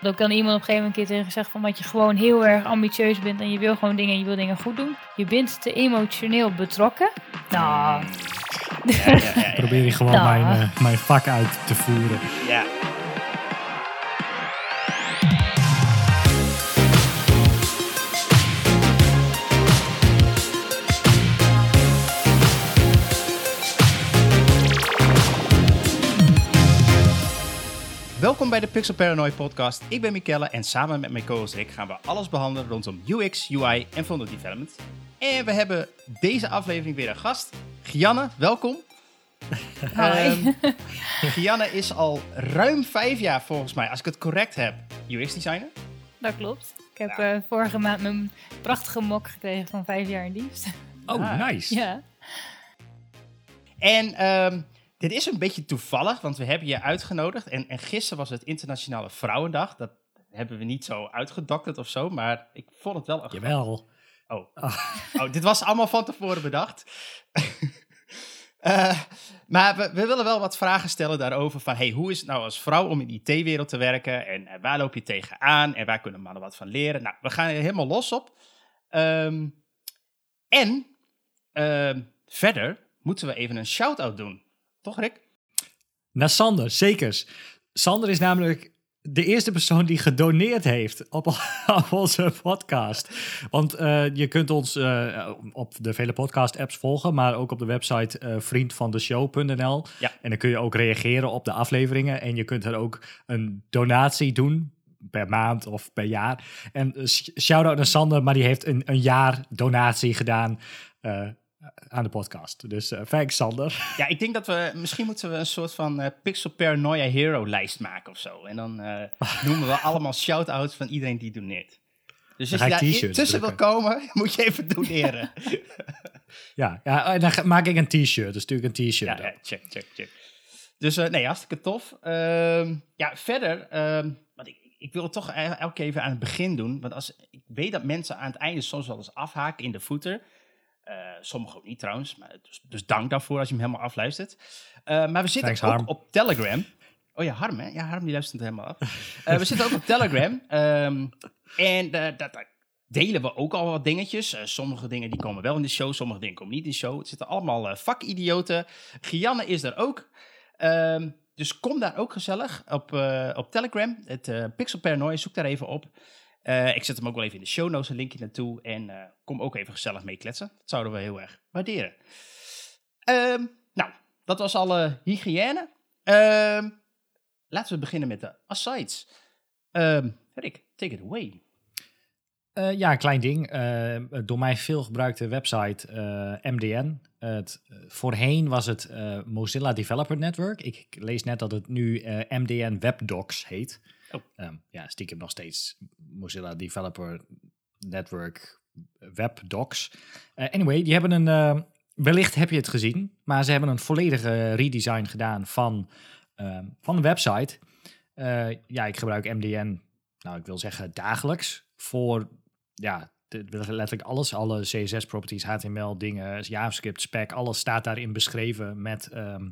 Dan kan iemand op een gegeven moment een keer tegen zeggen van dat je gewoon heel erg ambitieus bent en je wil gewoon dingen en je wil dingen goed doen. Je bent te emotioneel betrokken. Nou, Ja, ja, ja, ja. Probeer je gewoon Ja. mijn, eh, mijn vak uit te voeren. Ja. Welkom bij de Pixel Paranoid podcast. Ik ben Mikelle en samen met mijn co-host Rick gaan we alles behandelen rondom UX, UI en frontend development. En we hebben deze aflevering weer een gast. Gianne, welkom. hi. Ehm, Gianne is al ruim vijf jaar volgens mij, als ik het correct heb, UX-designer. dat klopt. Ik heb Ja. eh, vorige maand mijn prachtige mok gekregen van vijf jaar in dienst. Oh, Ah. nice. ja. En ehm, dit is een beetje toevallig, want we hebben je uitgenodigd. En, en gisteren was het Internationale Vrouwendag. Dat hebben we niet zo uitgedokterd of zo, maar ik vond het wel een... Jawel. Oh. Ah. oh, dit was allemaal van tevoren bedacht. Eh, maar we, we willen wel wat vragen stellen daarover. Van, hey, hoe is het nou als vrouw om in de IT-wereld te werken? En waar loop je tegenaan? En waar kunnen mannen wat van leren? Nou, we gaan er helemaal los op. Ehm, en ehm, verder moeten we even een shout-out doen. Toch, Rick? Naar Sander, zekers. Sander is namelijk de eerste persoon die gedoneerd heeft op, op onze podcast. Want eh, je kunt ons eh, op de vele podcast-apps volgen, maar ook op de website eh vriendvandeshow.nl. Ja. En dan kun je ook reageren op de afleveringen. En je kunt er ook een donatie doen per maand of per jaar. En sh- shout-out naar Sander, maar die heeft een, een jaar donatie gedaan aan de podcast. Dus eh thanks Sander. Ja, ik denk dat we... Misschien moeten we een soort van eh, Pixel Paranoia Hero-lijst maken of zo. En dan eh, noemen we allemaal shout-outs van iedereen die doneert. Dus als je daar tussen wil komen, moet je even doneren. Ja, ja en dan ga- maak ik een t-shirt. Dan stuur ik een t-shirt. ja, check, check, check. Dus eh, nee, hartstikke tof. Ehm, ja, verder... ehm, want ik, ik wil het toch el- elke keer even aan het begin doen. Want als, ik weet dat mensen aan het einde soms wel eens afhaken in de voeten. Eh sommigen ook niet trouwens. Maar dus, dus dank daarvoor als je hem helemaal afluistert. Eh, maar we zitten Thanks, ook Harm. op Telegram. Oh ja, Harm, hè? Ja, Harm die luistert helemaal af. Eh, we zitten ook op Telegram. ehm, en daar delen we ook al wat dingetjes. Sommige dingen die komen wel in de show, sommige dingen komen niet in de show. Het zitten allemaal vakidioten. Gianne is er ook. Ehm, dus kom daar ook gezellig op, op Telegram. Het Pixel Paranoia, zoek daar even op. Eh, ik zet hem ook wel even in de show notes, een linkje naartoe. En eh, kom ook even gezellig mee kletsen. Dat zouden we heel erg waarderen. Ehm, nou, dat was alle hygiëne. Ehm, laten we beginnen met de asides. Ehm, Rick, take it away. Eh, ja, een klein ding. Door mij veel gebruikte website MDN. Het, voorheen was het Mozilla Developer Network. Ik lees net dat het nu MDN WebDocs heet. Oh. Ehm, ja, stiekem nog steeds Mozilla Developer Network WebDocs. Eh, anyway, die hebben een... eh, wellicht heb je het gezien, maar ze hebben een volledige redesign gedaan van, ehm, van de website. Eh, ja, ik gebruik MDN, nou ik wil zeggen dagelijks, voor ja, letterlijk alles. Alle CSS-properties, HTML, dingen, JavaScript, spec, alles staat daarin beschreven met ehm,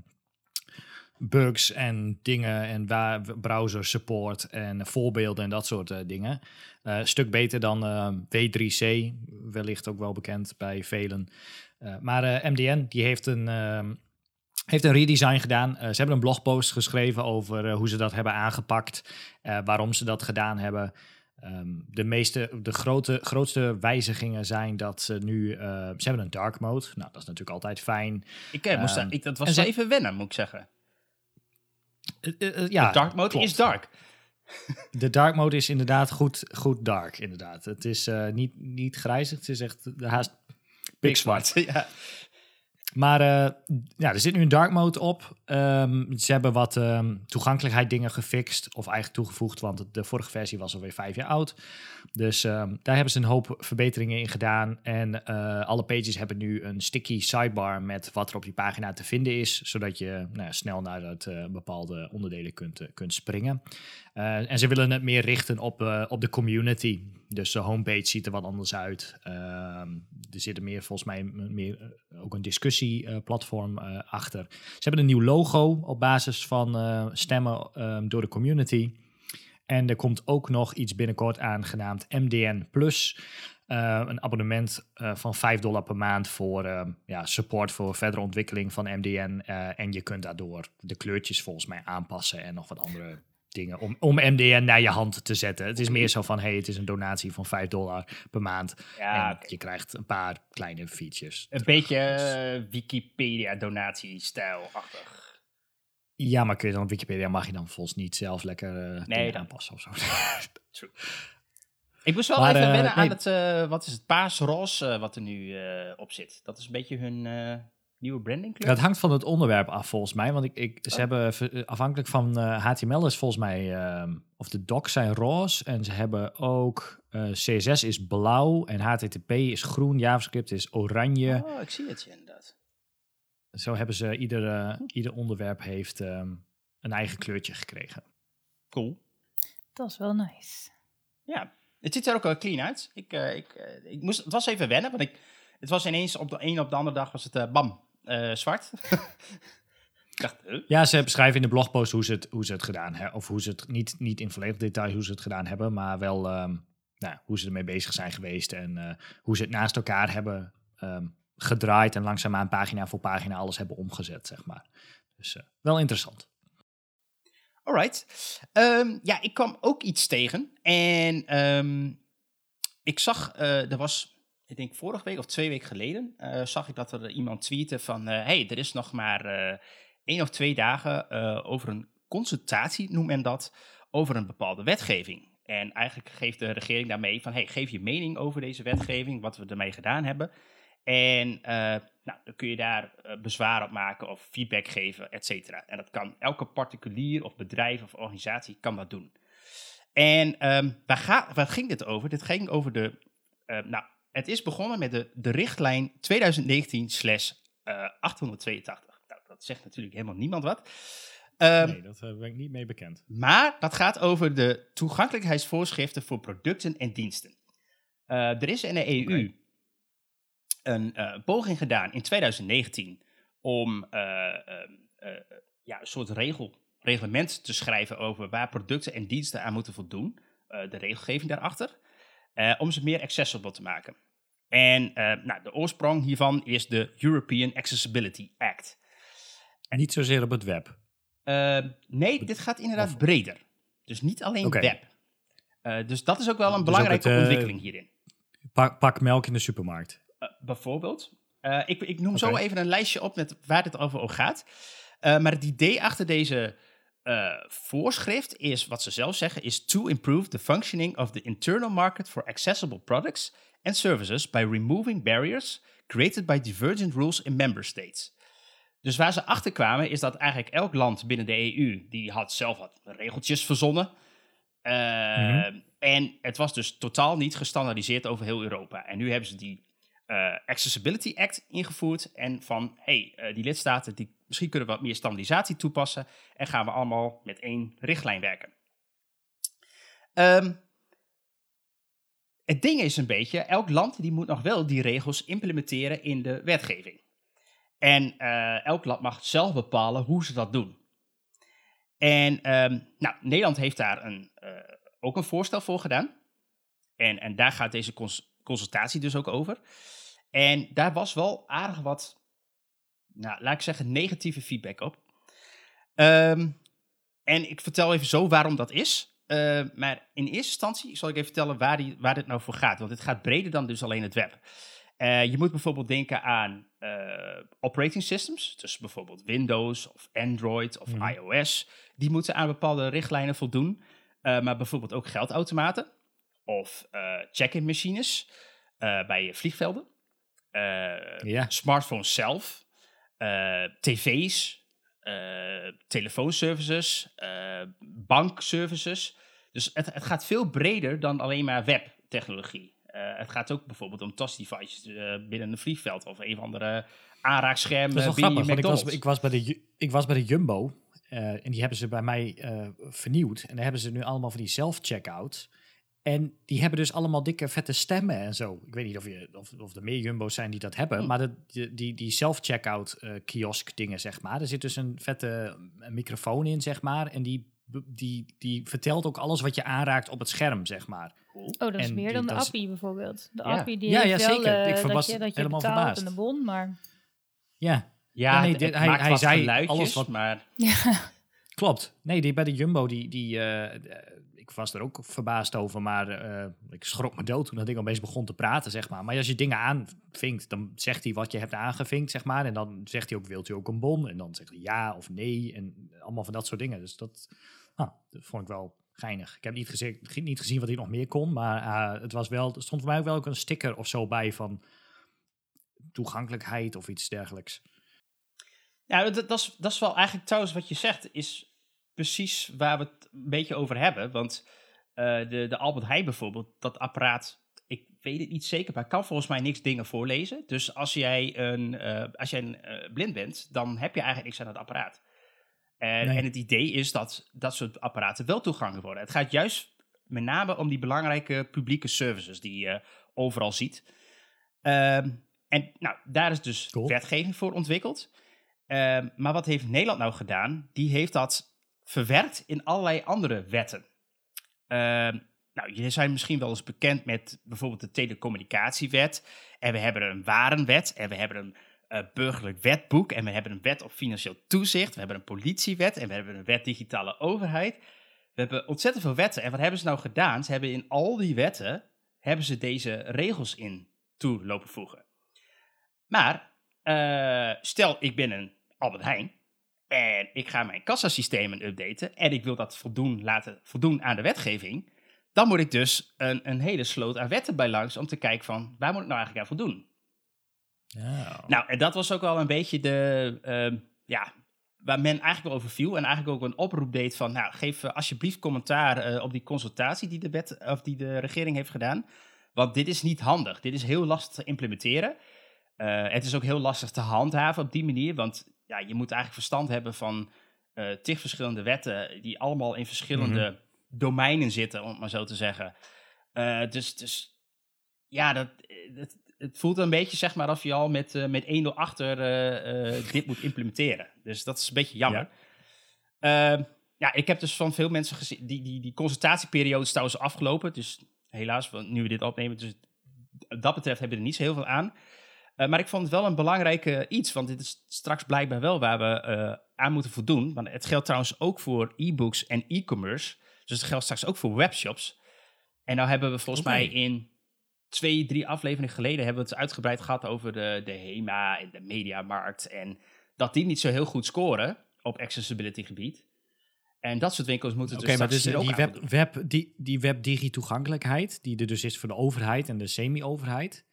bugs en dingen en waar browser support en voorbeelden en dat soort eh, dingen. Eh, een stuk beter dan ehm, W3C, wellicht ook wel bekend bij velen. Eh, maar eh, MDN die heeft een, ehm, heeft een redesign gedaan. Eh, ze hebben een blogpost geschreven over eh, hoe ze dat hebben aangepakt, eh, waarom ze dat gedaan hebben. Ehm, de meeste, de grote, grootste wijzigingen zijn dat ze nu, eh, ze hebben een dark mode. Nou, dat is natuurlijk altijd fijn. Ik, eh, moest Ehm, daar- ik, dat was ze- even wennen, moet ik zeggen. Eh, eh, eh, ja, de dark mode klopt. is dark. De dark mode is inderdaad goed, goed dark, inderdaad. Het is niet, niet grijzig, het is echt haast pikzwart. ja. Maar ja, er zit nu een dark mode op. Ehm, ze hebben wat ehm, toegankelijkheid dingen gefixt. Of eigenlijk toegevoegd, want de vorige versie was alweer vijf jaar oud. Dus ehm, daar hebben ze een hoop verbeteringen in gedaan. En eh, alle pages hebben nu een sticky sidebar met wat er op die pagina te vinden is. Zodat je nou, snel naar het, eh, bepaalde onderdelen kunt, eh, kunt springen. En ze willen het meer richten op, op de community. Dus de homepage ziet er wat anders uit. Er zit er meer, volgens mij, meer, ook een discussieplatform achter. Ze hebben een nieuw logo op basis van eh, stemmen ehm, door de community. En er komt ook nog iets binnenkort aan genaamd MDN Plus. Uh, een abonnement uh, van 5 dollar per maand voor uh, ja, support voor verdere ontwikkeling van MDN. en je kunt daardoor de kleurtjes volgens mij aanpassen en nog wat andere dingen om, om MDN naar je hand te zetten. Het is meer zo van, hey, het is een donatie van 5 dollar per maand. Ja, en je krijgt een paar kleine features. Een beetje Wikipedia-donatie-stijl-achtig. Ja, maar kun je dan op Wikipedia mag je dan volgens niet zelf lekker nee, aanpassen of zo. Ik moest wel even uh, wennen aan het, uh, wat is het, paasros uh, wat er nu op zit. Dat is een beetje hun nieuwe branding Dat hangt van het onderwerp af volgens mij. Want ik, ik, ze oh. hebben afhankelijk van HTML is volgens mij, ehm, of de docs zijn roze. En ze hebben ook, CSS is blauw en HTTP is groen. JavaScript is oranje. Oh, ik zie het. Zo hebben ze, ieder, hm. ieder onderwerp heeft um, een eigen kleurtje gekregen. Cool. Dat is wel nice. Ja, het ziet er ook wel clean uit. Ik, uh, ik, uh, ik moest, het was even wennen, want ik, het was ineens op de een op de andere dag was het uh, bam, zwart. dacht, Ja, ze beschrijven in de blogpost hoe ze het, hoe ze het gedaan hebben. Of hoe ze het, niet, niet in volledig detail hoe ze het gedaan hebben, maar wel um, nou, hoe ze ermee bezig zijn geweest. En hoe ze het naast elkaar hebben um, gedraaid en langzaamaan pagina voor pagina alles hebben omgezet, zeg maar. Dus wel interessant. Alright. Um, ja, ik kwam ook iets tegen. En um, ik zag, uh, er was, ik denk vorige week of twee weken geleden, uh, zag ik dat er iemand tweette van, uh, hey, er is nog maar één of twee dagen over een consultatie, noem men dat, over een bepaalde wetgeving. En eigenlijk geeft de regering daarmee van, hey, geef je mening over deze wetgeving, wat we ermee gedaan hebben. En nou, dan kun je daar uh, bezwaar op maken of feedback geven, et cetera. En dat kan elke particulier of bedrijf of organisatie kan dat doen. En um, waar, ga, waar, ging dit over? Dit ging over de, uh, nou, het is begonnen met de, de richtlijn 2019-882. Uh, nou, dat zegt natuurlijk helemaal niemand wat. Um, nee, dat ben ik niet mee bekend. Maar dat gaat over de toegankelijkheidsvoorschriften voor producten en diensten. Uh, er is in de EU okay een uh, poging gedaan in 2019 om uh, uh, ja, een soort regel, reglement te schrijven over waar producten en diensten aan moeten voldoen. de regelgeving daarachter. om ze meer accessible te maken. En nou, de oorsprong hiervan is de European Accessibility Act. En niet zozeer op het web? nee, dit gaat inderdaad breder. Dus niet alleen web. dus dat is ook wel een dus belangrijke ontwikkeling hierin. Pak, pak melk in de supermarkt. Bijvoorbeeld. Uh, ik, ik, noem zo even een lijstje op met waar dit over gaat. Uh, maar het idee achter deze voorschrift is, wat ze zelf zeggen, is to improve the functioning of the internal market for accessible products and services by removing barriers created by divergent rules in member states. Dus waar ze achter kwamen is dat eigenlijk elk land binnen de EU, die had zelf wat regeltjes verzonnen. Uh, mm En het was dus totaal niet gestandaardiseerd over heel Europa. En nu hebben ze die uh, Accessibility Act ingevoerd. En van, hey, uh, die lidstaten, die, misschien kunnen we wat meer standaardisatie toepassen. En gaan we allemaal met één richtlijn werken. Um, het ding is een beetje, elk land die moet nog wel die regels implementeren in de wetgeving. En uh, elk land mag zelf bepalen hoe ze dat doen. En um, nou, Nederland heeft daar een, ook een voorstel voor gedaan. En, en daar gaat deze cons consultatie dus ook over. En daar was wel aardig wat, nou, laat ik zeggen, negatieve feedback op. Um, en ik vertel even zo waarom dat is. Uh, maar in eerste instantie zal ik even vertellen waar, die, waar dit nou voor gaat. Want het gaat breder dan dus alleen het web. Uh, je moet bijvoorbeeld denken aan uh, operating systems. Dus bijvoorbeeld Windows of Android of mm. iOS. Die moeten aan bepaalde richtlijnen voldoen. maar bijvoorbeeld ook geldautomaten of check-in machines bij vliegvelden. Eh, ja. smartphones zelf, eh, tv's, eh, telefoonservices, bankservices. Dus het, het gaat veel breder dan alleen maar webtechnologie. het gaat ook bijvoorbeeld om touchdevices binnen een vliegveld of een of andere aanraakscherm dat is wel grappig, want ik was, ik, was bij de, ik was bij de Jumbo en die hebben ze bij mij vernieuwd. En daar hebben ze nu allemaal van die self-checkout. En die hebben dus allemaal dikke vette stemmen en zo. Ik weet niet of, je, of, of er meer jumbo's zijn die dat hebben. Hmm. Maar de, die, die self-checkout uh, kiosk dingen, zeg maar. Er zit dus een vette microfoon in, zeg maar. En die die, die vertelt ook alles wat je aanraakt op het scherm, zeg maar. Oh, dat is En meer die- dan de is- appie bijvoorbeeld. De Ja. appie die Ja, heeft ja, wel zeker. eh, Ik dat je, dat je helemaal betaalt verbaasd. en de bon, maar... Ja, Ja, Ja, nee, het- dit- het hij- maakt hij zei geluidjes, alles wat- maar klopt. Nee, die bij de Jumbo, die, die, eh, eh, ik was er ook verbaasd over, maar eh, ik schrok me dood toen dat ding opeens begon te praten, zeg maar. Maar als je dingen aanvinkt, dan zegt hij wat je hebt aangevinkt, zeg maar. En dan zegt hij ook, wilt u ook een bon? En dan zegt hij ja of nee en allemaal van dat soort dingen. Dus dat, ah, vond ik wel geinig. Ik heb niet gezien, niet gezien wat hij nog meer kon, maar het was wel, er stond voor mij ook wel ook een sticker of zo bij van toegankelijkheid of iets dergelijks. Ja, dat, dat, is, dat is wel eigenlijk trouwens wat je zegt, is precies waar we het een beetje over hebben. Want eh, de, de Albert Heijn bijvoorbeeld, dat apparaat, ik weet het niet zeker, maar kan volgens mij niks dingen voorlezen. Dus als jij, een, eh, als jij een, eh, blind bent, dan heb je eigenlijk niks aan het apparaat. En, Nee. en het idee is dat dat soort apparaten wel toegankelijk worden. Het gaat juist met name om die belangrijke publieke services die je overal ziet. Ehm, en nou, daar is dus Cool. wetgeving voor ontwikkeld. Ehm, maar wat heeft Nederland nou gedaan? Die heeft dat verwerkt in allerlei andere wetten. Ehm, nou, jullie zijn misschien wel eens bekend met bijvoorbeeld de telecommunicatiewet. En we hebben een warenwet. En we hebben een eh, burgerlijk wetboek. En we hebben een wet op financieel toezicht. We hebben een politiewet. En we hebben een wet digitale overheid. We hebben ontzettend veel wetten. En wat hebben ze nou gedaan? Ze hebben in al die wetten hebben ze deze regels in toe lopen voegen. Maar eh, stel, ik ben een Albert Heijn en ik ga mijn kassasystemen updaten en ik wil dat voldoen, laten voldoen aan de wetgeving, dan moet ik dus een, een hele sloot aan wetten bij langs om te kijken van waar moet ik nou eigenlijk aan voldoen. Ja. Nou, en dat was ook wel een beetje de, ehm, ja, waar men eigenlijk wel over viel en eigenlijk ook een oproep deed van, nou, geef eh, alsjeblieft commentaar eh, op die consultatie die de, wet, of die de regering heeft gedaan. Want dit is niet handig. Dit is heel lastig te implementeren. Eh, het is ook heel lastig te handhaven op die manier, want ja, je moet eigenlijk verstand hebben van eh tig verschillende wetten die allemaal in verschillende domeinen zitten, om het maar zo te zeggen. Eh, dus, dus ja, dat, het, het voelt een beetje zeg maar of je al met, eh, met 1-0 achter eh, eh, dit moet implementeren. Dus dat is een beetje jammer. Ja, ja ik heb dus van veel mensen gezien, die, die, die consultatieperiode is trouwens afgelopen. Dus helaas, want nu we dit opnemen, dus dat betreft hebben we er niet zo heel veel aan. Uh, maar ik vond het wel een belangrijk uh, iets, want dit is straks blijkbaar wel waar we uh, aan moeten voldoen. Maar het geldt trouwens ook voor e-books en e-commerce. Dus het geldt straks ook voor webshops. En nou hebben we volgens okay. mij in twee, drie afleveringen geleden hebben we het uitgebreid gehad over de, de HEMA en de mediamarkt. En dat die niet zo heel goed scoren op accessibility gebied. En dat soort winkels moeten Oké, dus maar dus die web, web, die, die webdigi-toegankelijkheid, die er dus is voor de overheid en de semi-overheid,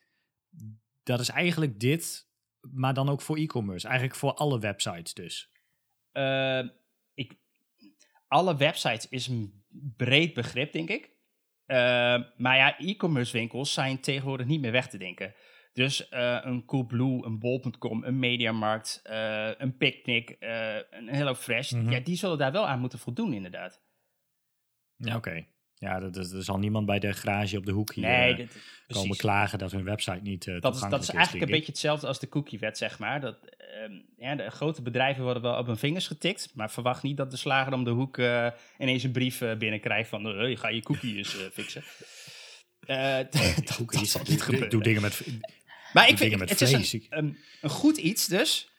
dat is eigenlijk dit, maar dan ook voor e-commerce. Eigenlijk voor alle websites dus. Uh, ik, alle websites is een breed begrip, denk ik. Uh, maar ja, e-commerce winkels zijn tegenwoordig niet meer weg te denken. Dus uh, een Coolblue, een Bol.com, een Mediamarkt, een Picnic, een HelloFresh, mm -hmm. ja, die zullen daar wel aan moeten voldoen, inderdaad. Ja, oké. Okay. Ja, dat, dat, er zal niemand bij de garage op de hoek hier nee, dit, komen precies. klagen dat hun website niet uh, dat is, dat is eigenlijk een beetje hetzelfde als de cookiewet, zeg maar. Dat, uh, ja, de grote bedrijven worden wel op hun vingers getikt, maar verwacht niet dat de slager om de hoek uh, ineens een brief binnenkrijgt van je ga je cookies fixen. dat, dat zal niet gebeuren. Doe dingen met Maar ik vind het is een, een, een, goed iets dus.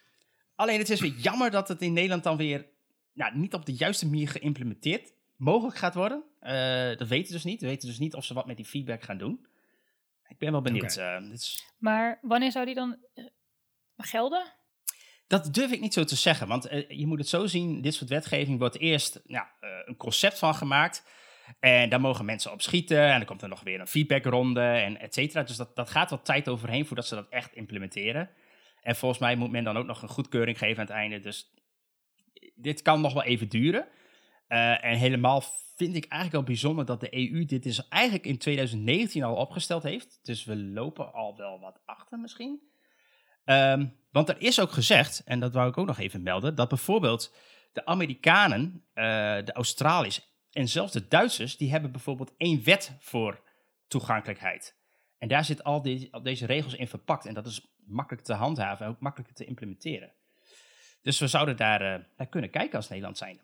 Alleen het is weer jammer dat het in Nederland dan weer nou, niet op de juiste manier geïmplementeerd mogelijk gaat worden. Uh, dat weten we dus niet. We weten dus niet of ze wat met die feedback gaan doen. Ik ben wel benieuwd. Okay. Uh, is... Maar wanneer zou die dan uh, gelden? Dat durf ik niet zo te zeggen. Want uh, je moet het zo zien, dit soort wetgeving wordt eerst nou, een concept van gemaakt. En daar mogen mensen op schieten. En dan komt er nog weer een feedbackronde en et cetera. Dus dat, dat gaat wat tijd overheen voordat ze dat echt implementeren. En volgens mij moet men dan ook nog een goedkeuring geven aan het einde. Dus dit kan nog wel even duren. Uh, en helemaal vind ik eigenlijk al bijzonder dat de EU dit dus eigenlijk in 2019 al opgesteld heeft. Dus we lopen al wel wat achter misschien. Um, want er is ook gezegd, en dat wou ik ook nog even melden, dat bijvoorbeeld de Amerikanen, uh, de Australiërs en zelfs de Duitsers, die hebben bijvoorbeeld één wet voor toegankelijkheid. En daar zit al, deze regels in verpakt. En dat is makkelijk te handhaven en ook makkelijk te implementeren. Dus we zouden daar uh, naar kunnen kijken als Nederland zijn.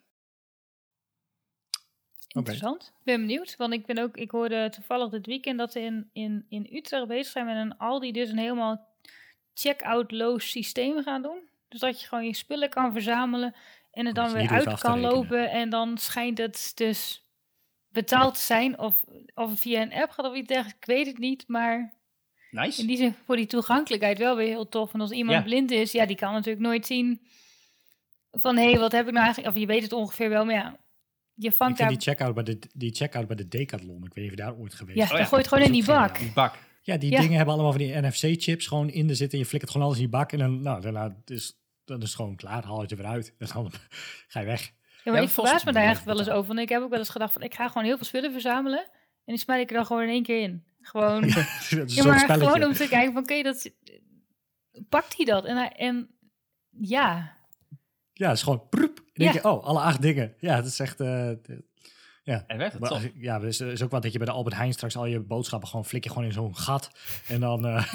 Interessant. Ik ben benieuwd. Want ik ben ook, ik hoorde toevallig dit weekend dat ze in, in, in Utrecht bezig zijn met een Aldi dus een helemaal check-out-loos systeem gaan doen. Dus dat je gewoon je spullen kan verzamelen en het Dat dan niet weer uit kan lopen. En dan schijnt het dus betaald te zijn. Of, of via een app gaat of iets dergelijks. Ik weet het niet. Maar Nice. in die zin voor die toegankelijkheid wel weer heel tof. En als iemand Ja. blind is, ja, die kan natuurlijk nooit zien van hé, hey, wat heb ik nou eigenlijk? Of je weet het ongeveer wel, maar ja, je Ik vangt vind daar. die checkout bij de, die checkout bij de Decathlon, ik weet niet of je daar ooit geweest Ja, bent. Oh dan ja, gooi je het gewoon in die bak. Die bak. Ja, die Ja. dingen hebben allemaal van die NFC-chips gewoon in de zitten. Je flikkert gewoon alles in die bak en dan, nou, daarna is, dan is het gewoon klaar. Haal je het er weer uit en dan ga je weg. Ja, Ja, maar ik verbaas me daar echt wel eens over. Want ik heb ook wel eens gedacht van, ik ga gewoon heel veel spullen verzamelen. En die smijt ik er dan gewoon in één keer in. Gewoon, ja, maar spelletje. gewoon om te kijken van, oké, dat pakt hij dat? En, hij- en ja, Ja, het is gewoon proep. En denk Ja. je, oh, alle acht dingen. Ja, het is echt... eh, d- ja. En werkt het Maar, ja, het is, is ook wat dat je bij de Albert Heijn straks al je boodschappen gewoon flik je gewoon in zo'n gat. En dan... eh,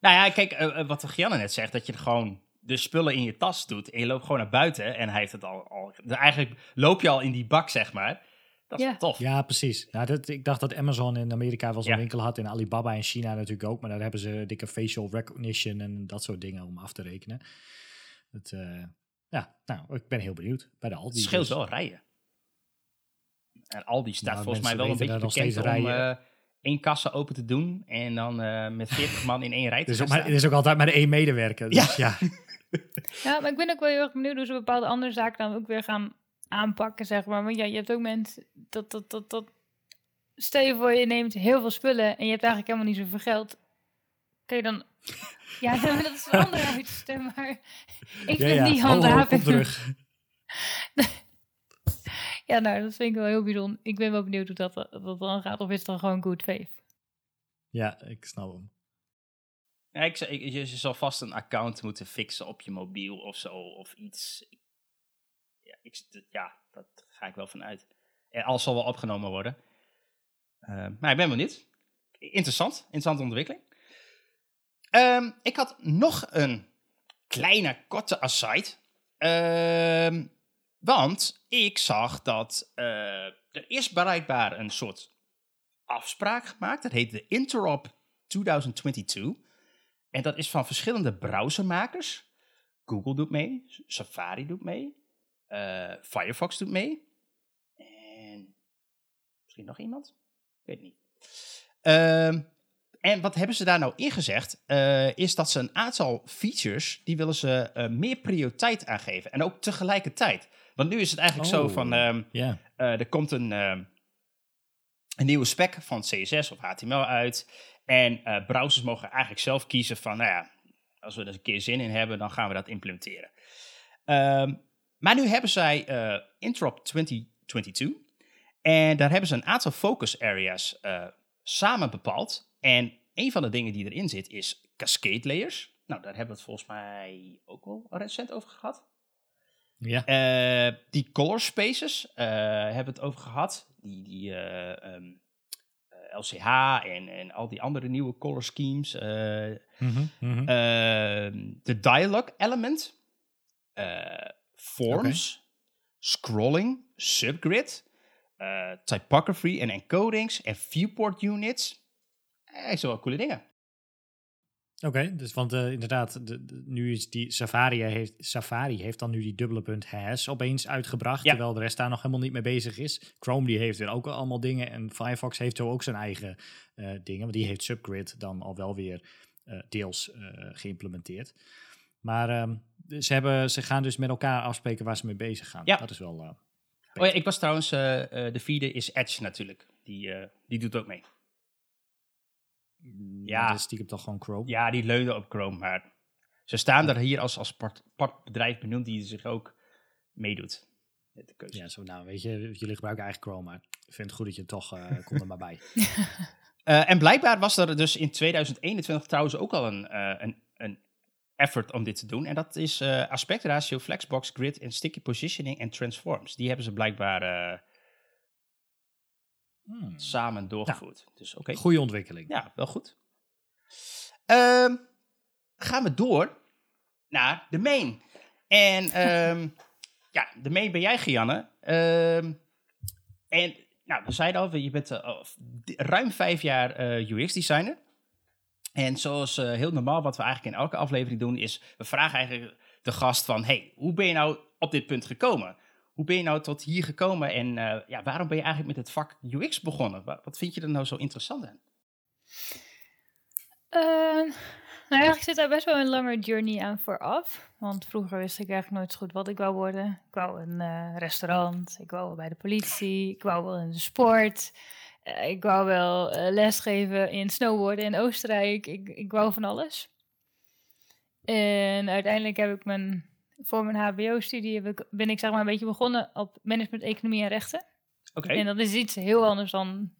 Nou ja, kijk, eh, wat Gianne net zegt, dat je er gewoon de spullen in je tas doet en je loopt gewoon naar buiten en hij heeft het al, al dus eigenlijk loop je al in die bak, zeg maar. Dat is Ja. tof. ja, precies. Nou, dat, ik dacht dat Amazon in Amerika wel zo'n Ja. winkel had. En Alibaba in China natuurlijk ook. Maar daar hebben ze dikke facial recognition en dat soort dingen om af te rekenen. Het, eh, ja, nou, ik ben heel benieuwd bij de Aldi. Het scheelt dus. wel rijden. En Aldi staat Nou, volgens mij wel een beetje bekend om eh, één kassa open te doen en dan eh, met 40 man in één rij te ook maar, staan. er is ook altijd maar één medewerker. Dus ja. ja, maar ik ben ook wel heel erg benieuwd hoe ze bepaalde andere zaken dan ook weer gaan aanpakken, zeg maar. Want ja, je hebt ook mensen dat, dat, dat, dat, stel je voor je neemt heel veel spullen en je hebt eigenlijk helemaal niet zoveel geld. Kun je dan, ja, dat is een andere maar ik ja, vind ja. die handhaving terug. Ja, nou, dat vind ik wel heel bijzonder. Ik ben wel benieuwd hoe dat, dat dan gaat. Of is het dan gewoon good faith? Ja, ik snap hem. Ja, ik, zeg- ik- je, je zal vast een account moeten fixen op je mobiel of zo, of iets. Ja, ik, ja dat ga ik wel vanuit. En alles zal wel opgenomen worden. Eh, maar ik ben benieuwd. Interessant, interessante ontwikkeling. Ehm, ik had nog een kleine, korte aside. Ehm, want ik zag dat eh, er is bereikbaar een soort afspraak gemaakt. Dat heet de Interop 2022. En dat is van verschillende browsermakers. Google doet mee, Safari doet mee, eh, Firefox doet mee. En misschien nog iemand? Ik weet het niet. Ehm, en wat hebben ze daar nou ingezegd? Eh, is dat ze een aantal features, die willen ze eh, meer prioriteit aangeven. En ook tegelijkertijd. Want nu is het eigenlijk zo Oh. van, ehm, eh, er komt een, ehm, een nieuwe spec van CSS of HTML uit. En browsers mogen eigenlijk zelf kiezen van, nou ja, als we er een keer zin in hebben, dan gaan we dat implementeren. Ehm, maar nu hebben zij eh Interop 2022. En daar hebben ze een aantal focus areas samen bepaald. En een van de dingen die erin zit is cascade layers. Nou, daar hebben we het volgens mij ook wel recent over gehad. Ja. Eh, die color spaces eh, hebben we het over gehad. Die, die ehm, eh, LCH en, en al die andere nieuwe color schemes. Mhm, mhm. Ehm, de dialogue element, forms, scrolling, subgrid, typography en encodings en viewport units. Eh, zo wel coole dingen. Oké, dus want eh, inderdaad, de, de- nu is die Safari heeft, Safari heeft dan nu die dubbele punt has opeens uitgebracht, Ja. terwijl de rest daar nog helemaal niet mee bezig is. Chrome die heeft weer ook allemaal dingen en Firefox heeft zo ook zijn eigen eh, dingen, want die heeft Subgrid dan al wel weer deels geïmplementeerd. Maar ehm, ze, hebben, ze gaan dus met elkaar afspreken waar ze mee bezig gaan. Ja. Dat is wel... Oh ja, ik was trouwens, de vierde is Edge natuurlijk. Die, die doet ook mee. Ja. Dat is stiekem toch gewoon Chrome. Ja, die leunen op Chrome, maar ze staan er hier als, als part, part bedrijf benoemd die zich ook meedoet. Met de keuze. Ja, zo nou, weet je, jullie gebruiken eigen Chrome, maar ik vind het goed dat je het toch, eh komt er maar bij. Eh, en blijkbaar was er dus in 2021 trouwens ook al een, eh, een, een effort om dit te doen. En dat is eh aspectratio, flexbox, grid en sticky positioning en transforms. Die hebben ze blijkbaar eh, Hmm. samen doorgevoerd. Dus oké, Goede ontwikkeling. ja, wel goed. Ehm, gaan we door naar de main. En ehm, ja, de main ben jij, Gianne. Ehm, En nou, we zeiden al, je bent uh, ruim vijf jaar uh, UX-designer. En zoals uh, heel normaal, wat we eigenlijk in elke aflevering doen, is we vragen eigenlijk de gast van, hey, hoe ben je nou op dit punt gekomen? Hoe ben je nou tot hier gekomen en ja, waarom ben je eigenlijk met het vak UX begonnen? Wat, vind je er nou zo interessant aan? nou, eigenlijk zit daar best wel een lange journey aan vooraf. Want vroeger wist ik eigenlijk nooit goed wat ik wou worden. Ik wou een uh, restaurant, ik wou wel bij de politie, ik wou wel in de sport. Uh, ik wou wel uh, lesgeven in snowboarden in Oostenrijk. Ik, ik wou van alles. En uiteindelijk heb ik mijn, voor mijn HBO-studie ben ik zeg maar een beetje begonnen op management, economie en rechten. Oké. En dat is iets heel anders dan,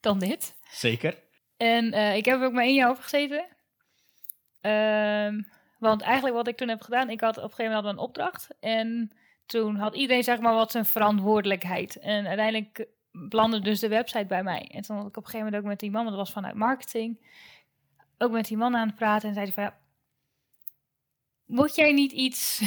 dan dit. Zeker. En ik heb er ook maar één jaar over gezeten. Ehm want eigenlijk wat ik toen heb gedaan, ik had op een gegeven moment een opdracht. En toen had iedereen zeg maar wat zijn verantwoordelijkheid. En uiteindelijk belandde dus de website bij mij. En toen had ik op een gegeven moment ook met die man, dat was vanuit marketing, ook met die man aan het praten. En zei hij van, ja, moet jij niet iets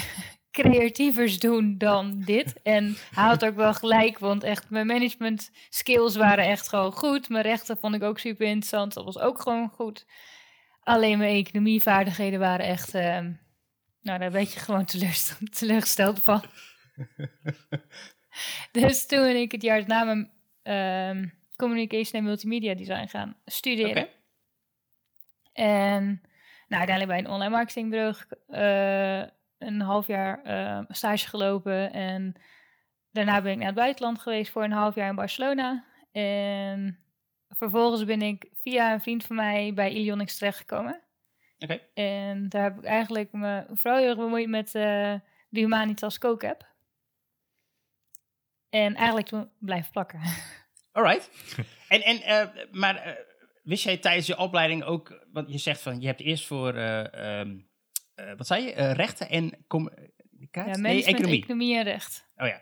creatievers doen dan dit? En hij had ook wel gelijk, want echt mijn management skills waren echt gewoon goed. Mijn rechten vond ik ook super interessant, dat was ook gewoon goed. Alleen mijn economievaardigheden waren echt. Uh, nou, daar ben je gewoon teleurgesteld, teleurgesteld van. dus toen ben ik het jaar na mijn uh, communication en multimedia design gaan studeren. Okay. En nou, uiteindelijk bij een online marketingbureau uh, een half jaar uh, stage gelopen. En daarna ben ik naar het buitenland geweest voor een half jaar in Barcelona. En vervolgens ben ik via een vriend van mij bij Ilionix terechtgekomen. Okay. En daar heb ik eigenlijk me vooral heel erg bemoeid met uh, de Humanitas Coke-app. En eigenlijk toen blijven plakken. Alright. en, en, uh, maar wist jij tijdens je opleiding ook, want je zegt van je hebt eerst voor, um, wat zei je, rechten en communicatie? Ja, nee, economie. economie en recht. Oh ja.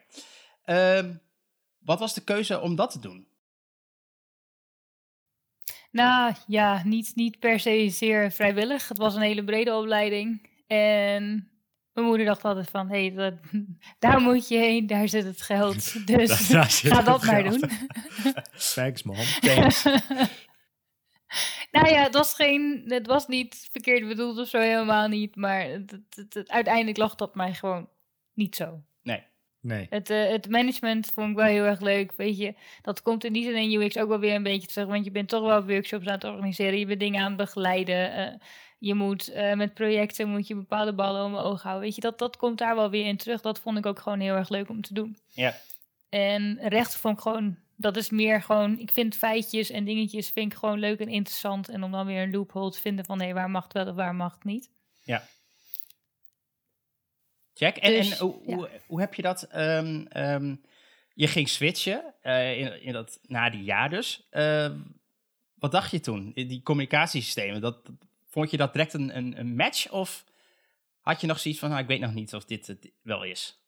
Um, wat was de keuze om dat te doen? Nou ja, niet, niet per se zeer vrijwillig. Het was een hele brede opleiding. En mijn moeder dacht altijd van, hé, hey, daar moet je heen, daar zit het geld. Dus daar, ga dat maar doen. Thanks, mom. Thanks. Nou ja, het was, geen, het was niet verkeerd bedoeld of zo, helemaal niet. Maar het, het, het, uiteindelijk lag dat mij gewoon niet zo. Nee. Nee. Het, uh, het management vond ik wel heel erg leuk. Weet je, dat komt in die zin in UX ook wel weer een beetje te zeggen. Want je bent toch wel workshops aan het organiseren. Je bent dingen aan het begeleiden. Uh, je moet uh, met projecten moet je bepaalde ballen om ogen houden. Weet je, dat, dat komt daar wel weer in terug. Dat vond ik ook gewoon heel erg leuk om te doen. Ja. En rechten vond ik gewoon, dat is meer gewoon, ik vind feitjes en dingetjes vind ik gewoon leuk en interessant. En om dan weer een loophole te vinden van hé, waar mag het wel of waar mag het niet. Ja. Check. En, Dus, en hoe, ja. hoe, hoe heb je dat? ehm, ehm, je ging switchen eh, in, in dat, na die jaar dus. Ehm, wat dacht je toen? Die communicatiesystemen, dat- vond je dat direct een, een, een match? Of had je nog zoiets van, nou, ik weet nog niet of dit het wel is?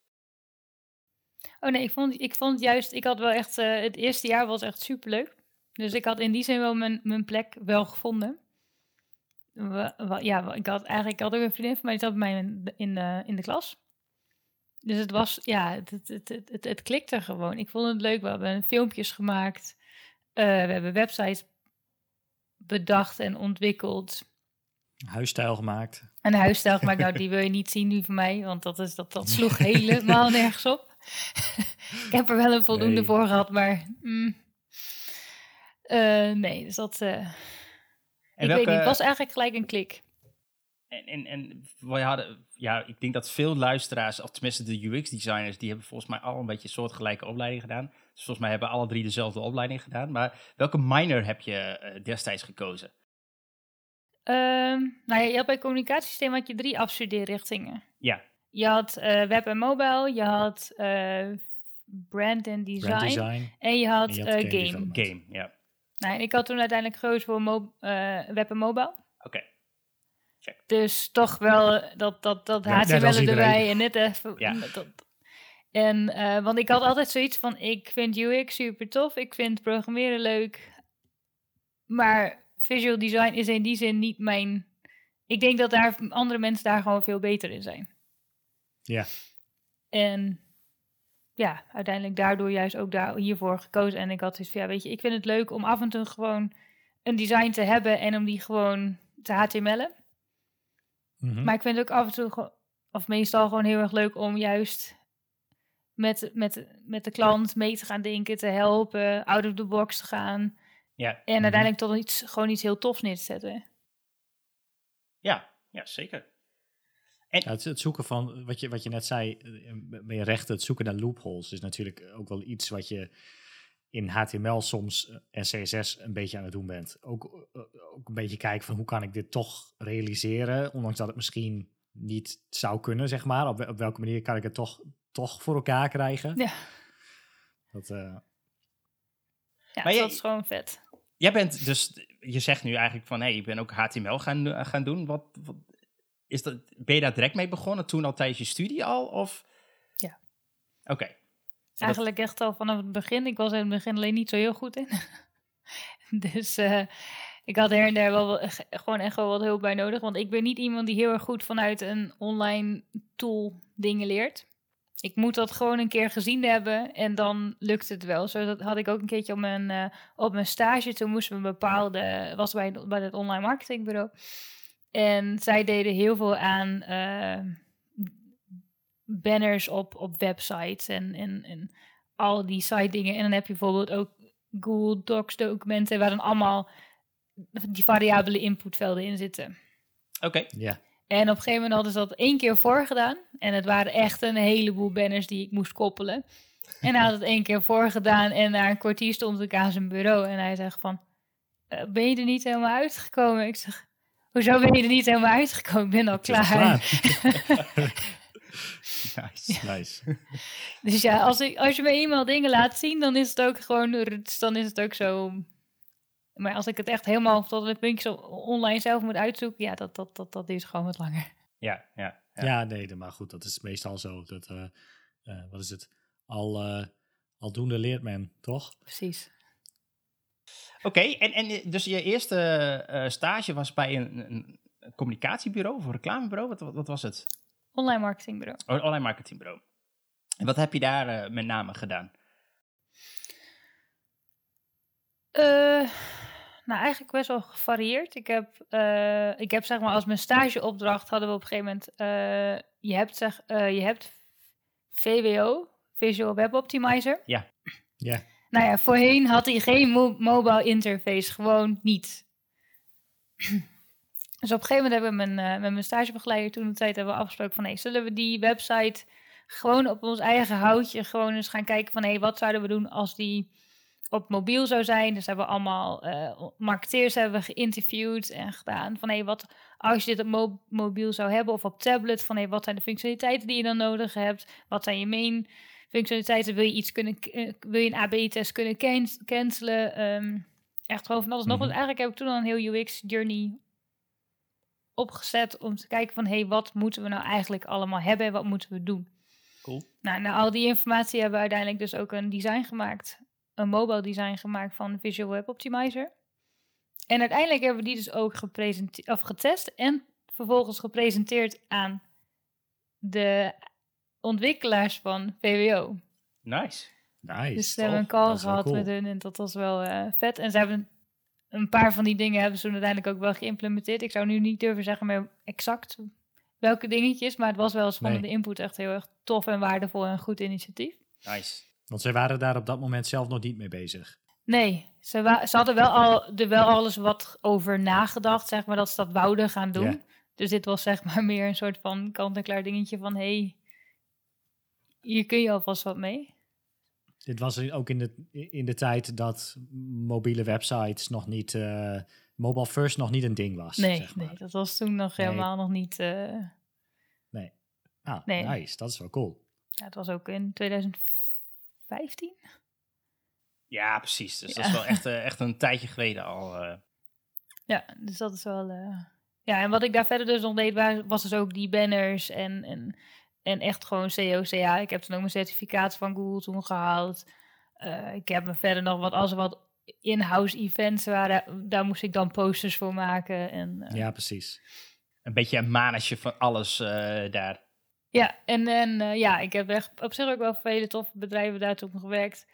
Oh nee, ik vond, ik vond juist, ik had wel echt, eh, het eerste jaar was echt superleuk. Dus ik had in die zin wel mijn, mijn plek wel gevonden. Wa- wa- ja, ik had eigenlijk, ik had ook een vriendin van mij, die zat bij mij in, in, de, in de klas. Dus het was, ja, het, het, het, het, het, klikte gewoon. Ik vond het leuk, we hebben filmpjes gemaakt. Eh, we hebben websites bedacht en ontwikkeld. Huisstijl gemaakt. En een huisstijl gemaakt, nou die wil je niet zien nu van mij, want dat, is, dat, dat sloeg helemaal nergens op. ik heb er wel een voldoende Nee. voor gehad, maar mm. Eh, nee, dus dat, eh, ik weet niet, het was eigenlijk gelijk een klik. En, en, en we hadden, ja, ik denk dat veel luisteraars, of tenminste de UX-designers, die hebben volgens mij al een beetje een soortgelijke opleiding gedaan. Dus volgens mij hebben alle drie dezelfde opleiding gedaan. Maar welke minor heb je eh, destijds gekozen? Ehm, nou ja, je had bij communicatiesysteem had je drie afstudeerrichtingen. Ja. Je had eh, web en mobile, je had eh, brand en design, Brand design. en je had, En je had eh, game game. ja. Nou, en ik had toen uiteindelijk gekozen voor mo- eh, web en mobile. Oké. Dus toch wel dat, dat, dat Ja, HTML erbij en net even... Ja. Dat, en, eh, want ik had altijd zoiets van, ik vind UX super tof, ik vind programmeren leuk, maar visual design is in die zin niet mijn... Ik denk dat daar andere mensen daar gewoon veel beter in zijn. Ja. En ja, uiteindelijk daardoor juist ook daar, hiervoor gekozen. En ik had dus, ja, weet je, ik vind het leuk om af en toe gewoon een design te hebben en om die gewoon te HTML'en. Mhm. Maar ik vind het ook af en toe, of meestal gewoon heel erg leuk om juist met, met, met de klant mee te gaan denken, te helpen, out of the box te gaan. Ja, En Mhm. uiteindelijk tot iets, gewoon iets heel tofs neer te zetten. ja, ja zeker. Ja, het, het zoeken van, wat je, wat je net zei, eh, met je rechten, het zoeken naar loopholes is natuurlijk ook wel iets wat je in HTML soms eh, en CSS een beetje aan het doen bent. Ook, eh, ook een beetje kijken van hoe kan ik dit toch realiseren, ondanks dat het misschien niet zou kunnen, zeg maar. Op, op welke manier kan ik het toch, toch voor elkaar krijgen? Ja, Dat, eh, ja Maar dat is gewoon vet. Jij bent dus, je zegt nu eigenlijk van, hé, hey, ik ben ook HTML gaan, eh, gaan doen. Wat, wat, is dat, ben je daar direct mee begonnen, toen al tijdens je studie al? Of? Ja. Oké. Eigenlijk echt al vanaf het begin. Ik was in het begin alleen niet zo heel goed in. dus eh, ik had her en der wel gewoon echt wel wat hulp bij nodig. Want ik ben niet iemand die heel erg goed vanuit een online tool dingen leert. Ik moet dat gewoon een keer gezien hebben en dan lukt het wel. Zo dat had ik ook een keertje op mijn, eh, op mijn stage. Toen moesten we een bepaalde, was bij, bij het online marketingbureau. En zij deden heel veel aan eh, banners op, op websites en, en, en al die site dingen. En dan heb je bijvoorbeeld ook Google Docs documenten waar dan allemaal die variabele inputvelden in zitten. Oké. ja. En op een gegeven moment hadden ze dat één keer voorgedaan. En het waren echt een heleboel banners die ik moest koppelen. En hij had het één keer voorgedaan en na een kwartier stond ik aan zijn bureau. En hij zegt van, "Eh, ben je er niet helemaal uitgekomen? Ik zeg, hoezo ben je er niet helemaal uitgekomen? Ik ben al al klaar. Nice. Nice. Dus ja, als, ik, als je me eenmaal dingen laat zien, dan is het ook gewoon, dan is het ook zo. Maar als ik het echt helemaal tot het puntje zo online zelf moet uitzoeken, ja, dat, dat, dat, dat duurt gewoon wat langer. Ja, ja. ja. Ja, nee, maar goed, dat is meestal zo. Dat, eh, eh, wat is het? Al, eh, aldoende leert men, toch? Precies. Oké, en, en eh, dus je eerste eh, stage was bij een, een communicatiebureau of een reclamebureau? Wat, wat, wat was het? Online marketingbureau. Oh, een online marketingbureau. En wat heb je daar eh, met name gedaan? Eh, nou, eigenlijk best wel gevarieerd. Ik heb, eh, ik heb zeg maar als mijn stageopdracht hadden we op een gegeven moment, eh, je hebt zeg, eh, je hebt VWO, Visual Web Optimizer. Ja. Nou ja, voorheen had hij geen mo- mobile interface, gewoon niet. Dus op een gegeven moment hebben we mijn, eh, met mijn stagebegeleider toen de tijd hebben we afgesproken van, hey, zullen we die website gewoon op ons eigen houtje gewoon eens gaan kijken van, hey, wat zouden we doen als die op mobiel zou zijn? Dus hebben we allemaal eh, marketeers hebben we geïnterviewd en gedaan van, hey, wat als je dit op mo- mobiel zou hebben of op tablet, van, hey, wat zijn de functionaliteiten die je dan nodig hebt? Wat zijn je main functionaliteiten? Wil je iets kunnen, eh, wil je een AB-test kunnen can- cancelen? Ehm, echt gewoon van alles nog. Mhm. wat. Eigenlijk heb ik toen al een heel UX-journey opgezet om te kijken van, hé, hey, wat moeten we nou eigenlijk allemaal hebben en wat moeten we doen? Cool. Nou, na al die informatie hebben we uiteindelijk dus ook een design gemaakt, een mobile design gemaakt van Visual Web Optimizer. En uiteindelijk hebben we die dus ook gepresenteerd, of getest en vervolgens gepresenteerd aan de ontwikkelaars van VWO. Nice. Nice. Dus we hebben een call gehad cool. met hun en dat was wel eh, vet. En ze hebben een paar van die dingen hebben ze uiteindelijk ook wel geïmplementeerd. Ik zou nu niet durven zeggen meer exact welke dingetjes, maar het was wel eens van Nee. de input echt heel erg tof en waardevol en een goed initiatief. Nice. Want zij waren daar op dat moment zelf nog niet mee bezig. Nee, ze, ze hadden wel al er wel alles wat over nagedacht, zeg maar, dat ze dat wouden gaan doen. Dus dit was zeg maar meer een soort van kant-en-klaar dingetje van, hé, hey, hier kun je alvast wat mee. Dit was ook in de, in de tijd dat mobiele websites nog niet, eh, mobile first nog niet een ding was. Nee, zeg maar. nee, dat was toen nog Nee. helemaal nog niet... eh, Ah, Nee. nice. Dat is wel cool. Ja, het was ook in 2015. Ja, precies. Dus dat is wel echt, eh, echt een tijdje geleden al. eh. Ja, dus dat is wel. eh, Ja, en wat ik daar verder dus nog deed, wa- was dus ook die banners en, en, en echt gewoon COCA. Ik heb toen ook mijn certificaat van Google toen gehaald. Eh, ik heb me verder nog wat, als er wat in-house events waren, daar moest ik dan posters voor maken. En, eh, Ja, precies. een beetje een manetje van alles eh, daar. Ja, en, en ja, ik heb echt op zich ook wel voor hele toffe bedrijven daar toen gewerkt.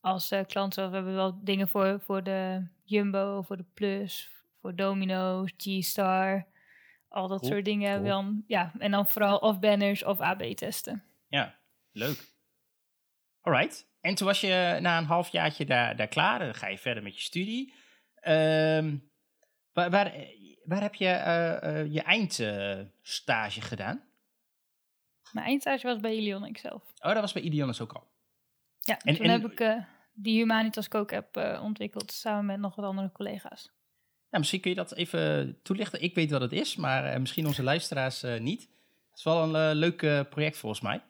Als klant, zo, we hebben wel dingen voor, voor de Jumbo, voor de Plus, voor Domino's, G-Star. Al dat Cool, soort dingen cool. dan. Ja, en dan vooral of banners of AB testen. Ja, leuk. Alright. En toen was je na een halfjaartje daar, daar klaar. Dan ga je verder met je studie. Ehm, waar, waar, waar heb je eh, eh, je eindstage gedaan? Mijn eindstage was bij Ilionix zelf. Oh, dat was bij Ideonis ook al. Ja, En- toen en- heb ik eh, die Humanitas app eh, ontwikkeld samen met nog wat andere collega's. Nou, misschien kun je dat even toelichten. Ik weet wat het is, maar eh, misschien onze luisteraars eh, niet. Het is wel een eh, leuk eh, project volgens mij.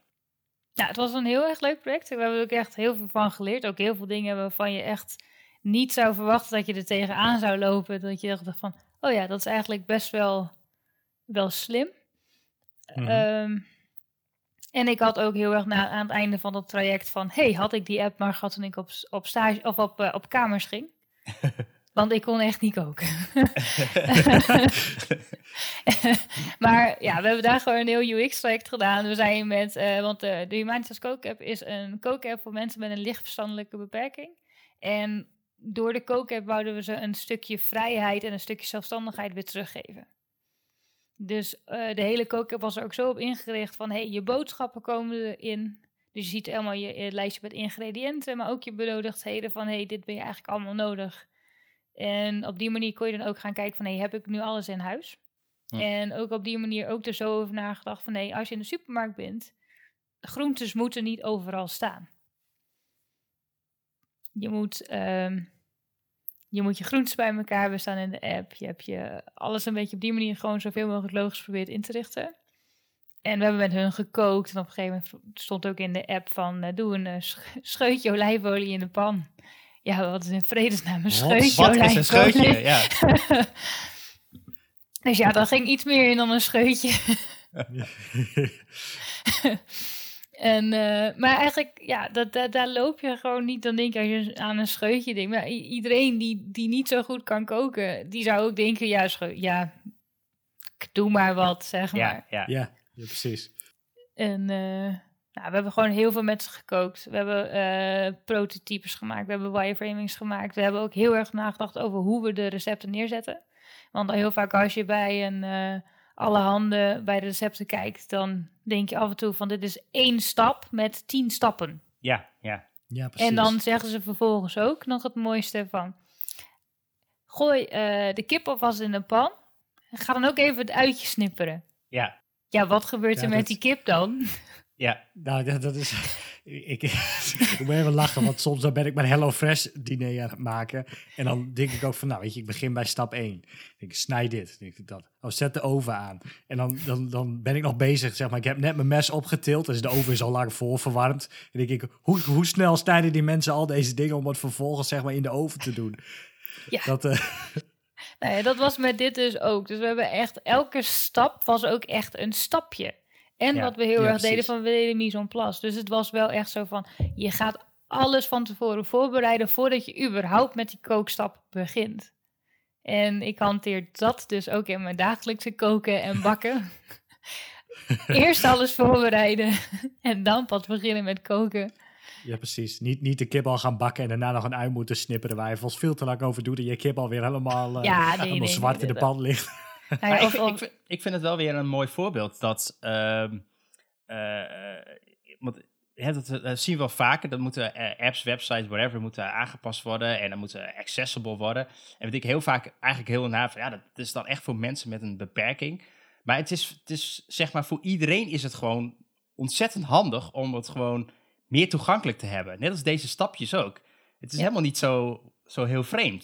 Ja, het was een heel erg leuk project. We hebben er ook echt heel veel van geleerd. Ook heel veel dingen waarvan je echt niet zou verwachten dat je er tegenaan zou lopen. Dat je dacht van, oh ja, dat is eigenlijk best wel, wel slim. Mhm. Ehm, en ik had ook heel erg na, aan het einde van dat traject van... hey, had ik die app maar gehad toen ik op, op, stage, of op, op kamers ging? Want ik kon echt niet koken. maar ja, we hebben daar gewoon een heel UX-traject gedaan. We zijn met, eh, want de, de Humanitas Coke App is een kook-app voor mensen met een lichtverstandelijke beperking. En door de kook-app wouden we ze een stukje vrijheid en een stukje zelfstandigheid weer teruggeven. Dus eh, de hele kook-app was er ook zo op ingericht van, hey, je boodschappen komen erin. Dus je ziet helemaal je, je lijstje met ingrediënten, maar ook je benodigdheden van, hey, dit ben je eigenlijk allemaal nodig. En op die manier kon je dan ook gaan kijken van, hey, heb ik nu alles in huis? En ook op die manier ook er zo over nagedacht van, nee, als je in de supermarkt bent, groentes moeten niet overal staan. Je moet, ehm, je moet je groentes bij elkaar hebben staan in de app. Je hebt je alles een beetje op die manier gewoon zoveel mogelijk logisch geprobeerd in te richten. En we hebben met hun gekookt. En op een gegeven moment stond ook in de app van... eh, doe een eh, sch- scheutje olijfolie in de pan. Ja, wat is in vredesnaam een scheutje Wat is een scheutje? Ja. dus ja, daar ging iets meer in dan een scheutje. En, eh, maar eigenlijk, ja, dat, dat, daar loop je gewoon niet. Dan denk je als je aan een scheutje denkt. Maar iedereen die, die niet zo goed kan koken, die zou ook denken, ja, ja doe maar wat, zeg maar. Ja, ja. ja, ja, precies. En eh, nou, we hebben gewoon heel veel met ze gekookt. We hebben eh, prototypes gemaakt, we hebben wireframings gemaakt. We hebben ook heel erg nagedacht over hoe we de recepten neerzetten. Want al heel vaak als je bij een eh alle handen bij de recepten kijkt, dan denk je af en toe van dit is één stap met tien stappen. ja, ja. Ja, precies. En dan zeggen ze vervolgens ook nog het mooiste van... Gooi eh, de kip alvast in de pan. En ga dan ook even het uitje snipperen. ja. Ja, wat gebeurt Ja, er met dat- die kip dan? Ja. Nou, dat, dat is... ik, ik moet even lachen, want soms dan ben ik mijn HelloFresh diner aan het maken. En dan denk ik ook van, nou weet je, ik begin bij stap 1. Dan denk ik, snij dit. Dan denk ik dat. Oh, zet de oven aan. En dan, dan, dan ben ik nog bezig, zeg maar. Ik heb net mijn mes opgetild, dus de oven is al lang voorverwarmd. En dan denk ik, hoe, hoe snel snijden die mensen al deze dingen om het vervolgens, zeg maar, in de oven te doen? Ja. Dat, eh, Nou ja, dat was met dit dus ook. Dus we hebben echt, elke stap was ook echt een stapje. En Ja, wat we heel ja, erg deden van, we deden mise en place. Dus het was wel echt zo van, je gaat alles van tevoren voorbereiden voordat je überhaupt met die kookstap begint. En ik hanteer dat dus ook in mijn dagelijkse koken en bakken. Eerst alles voorbereiden en dan pas beginnen met koken. ja, precies. Niet, niet de kip al gaan bakken en daarna nog een ui moeten snipperen waar je volgens veel te lang over doet en je kip alweer helemaal, eh, Ja, nee, helemaal nee, zwart nee, in de pan ligt. Nou ja, ik, of- vind, of- ik, vind, ik vind het wel weer een mooi voorbeeld dat. ehm, eh, want, hè, dat, dat zien we wel vaker. Dat moeten eh, apps, websites, whatever, moeten aangepast worden en dan moeten accessible worden. En weet ik heel vaak eigenlijk heel na ja, dat is dan echt voor mensen met een beperking. Maar het is, het is zeg maar voor iedereen is het gewoon ontzettend handig om het gewoon meer toegankelijk te hebben. Net als deze stapjes ook. Het is Ja. helemaal niet zo, zo heel vreemd.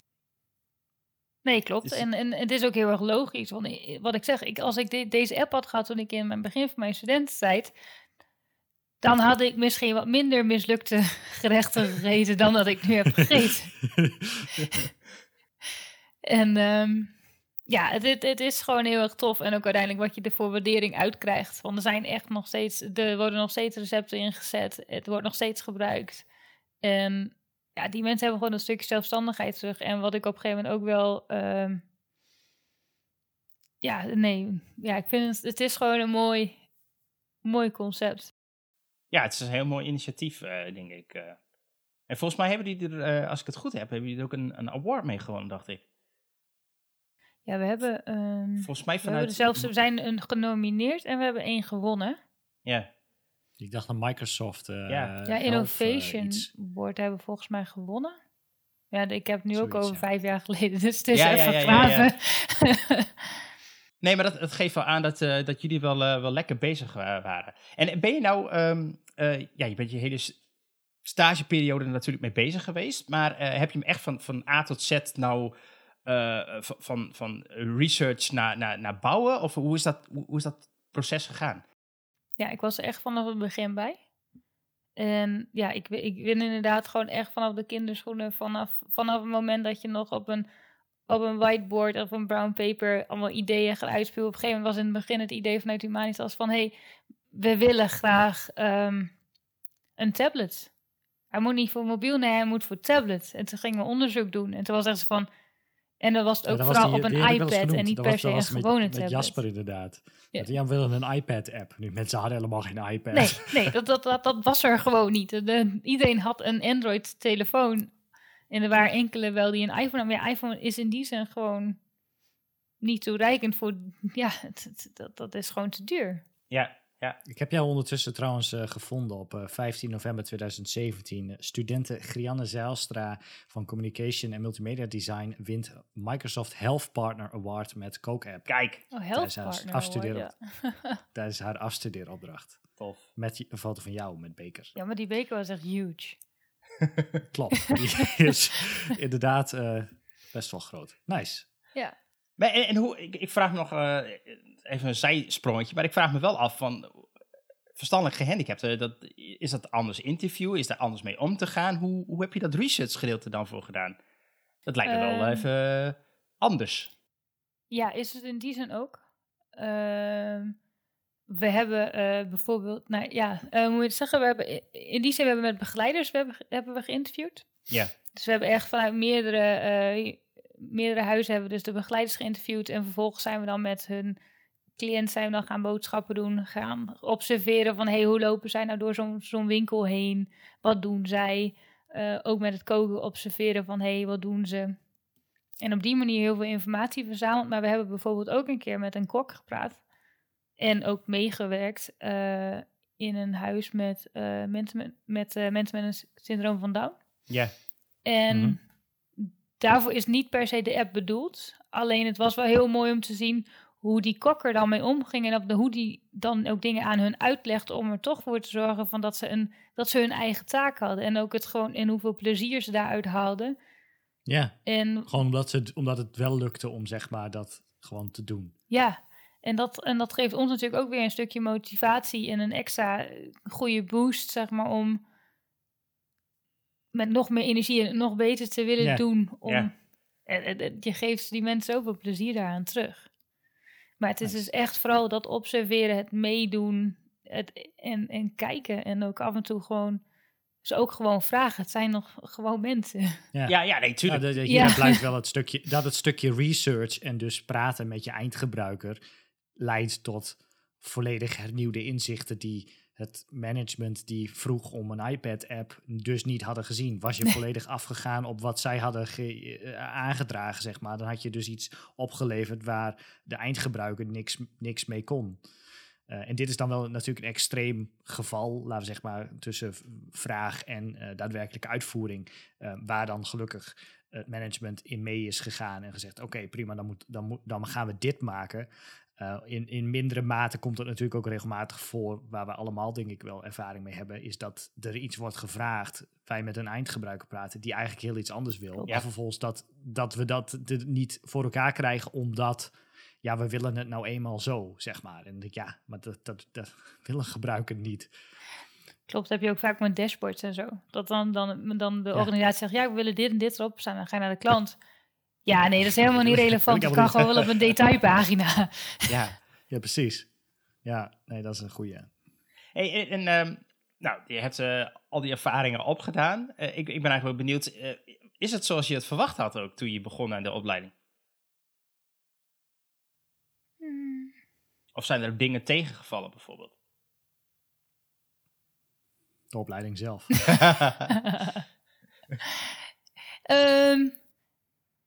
Nee, klopt. En, en het is ook heel erg logisch. Want wat ik zeg, ik, als ik de- deze app had gehad toen ik in mijn begin van mijn studententijd, dan had ik misschien wat minder mislukte gerechten gegeten dan dat ik nu heb gegeten. En ehm, ja, het, het, het is gewoon heel erg tof. En ook uiteindelijk wat je er voor waardering uitkrijgt. Want er zijn echt nog steeds, er worden nog steeds recepten ingezet. Het wordt nog steeds gebruikt. En ja, die mensen hebben gewoon een stukje zelfstandigheid terug. En wat ik op een gegeven moment ook wel. ehm, ja, nee. Ja, ik vind het. Het is gewoon een mooi, mooi concept. Ja, het is een heel mooi initiatief, eh, denk ik. eh. En volgens mij hebben die er, eh, als ik het goed heb, hebben die er ook een, een award mee gewonnen, dacht ik. Ja, we hebben, ehm, Volgens mij we, vanuit... er zelfs, we zijn een genomineerd en we hebben één gewonnen. Ja, Ik dacht een Microsoft. eh, Ja. ja, Health, eh, Innovation. Award hebben we volgens mij gewonnen. Ja, ik heb het nu ook over ja. vijf jaar geleden, dus het is Ja, even ja, ja, ja. graven. Nee, maar dat, het geeft wel aan dat, eh, dat jullie wel, wel lekker bezig wa- waren. En ben je nou, ehm, eh, ja, je bent je hele stageperiode er natuurlijk mee bezig geweest, maar eh, heb je hem echt van, van A tot Z nou eh, van, van, van research naar, naar, naar bouwen? Of hoe is, dat, hoe, hoe is dat proces gegaan? Ja, ik was er echt vanaf het begin bij. En ja, ik, ik ben inderdaad gewoon echt vanaf de kinderschoenen, vanaf, vanaf het moment dat je nog op een, op een whiteboard of een brown paper allemaal ideeën gaat uitspelen. Op een gegeven moment was in het begin het idee vanuit Humanitas van, hey, we willen graag ehm, een tablet. Hij moet niet voor mobiel, nee, hij moet voor tablet. En toen gingen we onderzoek doen. En toen was echt van, en dan was het ook vooral die- op die een iPad en niet Dat per se een met- gewone met. Jasper inderdaad. Ja. Want Jan wilde een iPad-app. Nu, mensen hadden helemaal geen iPad. Nee, nee dat, dat, dat, dat was er gewoon niet. De- de- iedereen had een Android-telefoon. En er waren enkele wel die een iPhone hadden. Maar ja, iPhone is in die zin gewoon niet toereikend voor... Ja, dat, dat is gewoon te duur. Ja, ja. Ik heb jou ondertussen trouwens eh, gevonden op eh, 15 november 2017. Eh, Studenten Grianne Zijlstra van Communication en Multimedia Design wint Microsoft Health Partner Award met Coke App Kijk, Oh, Tijdens Health haar Partner. afstuderen. hoor, Ja. tijdens haar afstudeeropdracht. tof. Met een foto van jou met beker. ja, maar die beker was echt huge. Klopt. Die is inderdaad eh, best wel groot. Nice. Ja. Maar, en, en hoe, ik, ik vraag me nog eh, even een zijsprongetje, maar ik vraag me wel af van verstandelijk gehandicapten, dat, is dat anders interview? Is daar anders mee om te gaan? Hoe, hoe heb je dat research gedeelte dan voor gedaan? Dat lijkt me wel Ehm. even anders. Ja, is het in die zin ook. Ehm, we hebben eh, bijvoorbeeld... Nou ja, eh, hoe moet je het zeggen? We hebben, in die zin hebben we met begeleiders we hebben, hebben we geïnterviewd. Ja, Dus we hebben echt vanuit meerdere, eh, meerdere huizen hebben we dus de begeleiders geïnterviewd. En vervolgens zijn we dan met hun cliënt zijn dan gaan boodschappen doen. Gaan observeren van hey, hoe lopen zij nou door zo'n zo'n winkel heen? Wat doen zij? Eh, ook met het koken observeren van hey, wat doen ze? En op die manier heel veel informatie verzameld. Maar we hebben bijvoorbeeld ook een keer met een kok gepraat. En ook meegewerkt eh, in een huis met, eh, mensen, met, met mensen met een syndroom van Down. ja, En Mhm. daarvoor is niet per se de app bedoeld. Alleen het was wel heel mooi om te zien hoe die kok er dan mee omging. En op de, hoe die dan ook dingen aan hun uitlegde om er toch voor te zorgen van dat, ze een, dat ze hun eigen taak hadden. En ook het gewoon in hoeveel plezier ze daaruit haalden. Ja, En gewoon omdat, ze, omdat het wel lukte om zeg maar dat gewoon te doen. ja, en dat, en dat geeft ons natuurlijk ook weer een stukje motivatie en een extra eh, goede boost, zeg maar, om met nog meer energie en nog beter te willen Ja. doen. Om, Ja. en je geeft die mensen zoveel plezier daaraan terug. Maar het is dus echt vooral dat observeren, het meedoen het, en, en kijken. En ook af en toe gewoon, ze ook gewoon vragen. Het zijn nog gewoon mensen. Ja. ja, ja nee, Ja, tuurlijk. Ja. hieruit blijkt wel het stukje, dat het stukje research en dus praten met je eindgebruiker leidt tot volledig hernieuwde inzichten die het management die vroeg om een iPad-app dus niet hadden gezien. Was je Nee. volledig afgegaan op wat zij hadden eh, aangedragen, zeg maar, dan had je dus iets opgeleverd waar de eindgebruiker niks, niks mee kon. Eh, en dit is dan wel natuurlijk een extreem geval, laten we zeg maar, tussen vraag en eh, daadwerkelijke uitvoering. waar dan gelukkig het management in mee is gegaan en gezegd: Oké, prima, dan, moet, dan, moet, dan gaan we dit maken. Eh, in, in mindere mate komt het natuurlijk ook regelmatig voor, waar we allemaal denk ik wel ervaring mee hebben, is dat er iets wordt gevraagd. Wij met een eindgebruiker praten die eigenlijk heel iets anders wil. Klopt. En vervolgens dat, dat we dat niet voor elkaar krijgen omdat, ja, we willen het nou eenmaal zo, zeg maar. En ik, ja, maar dat, dat, dat wil een gebruiker niet. Klopt, heb je ook vaak met dashboards en zo. Dat dan, dan, dan de Ja. organisatie zegt, ja, we willen dit en dit erop staan. Dan ga je naar de klant. Ja, nee, dat is helemaal niet relevant. Ik kan gewoon wel op een detailpagina. Ja. Ja, precies. Ja, nee, dat is een goeie. Hey, en en, ehm, nou, je hebt eh, al die ervaringen opgedaan. Eh, ik, ik ben eigenlijk wel benieuwd, eh, is het zoals je het verwacht had ook toen je begon aan de opleiding? Of zijn er dingen tegengevallen bijvoorbeeld? De opleiding zelf. Ehm,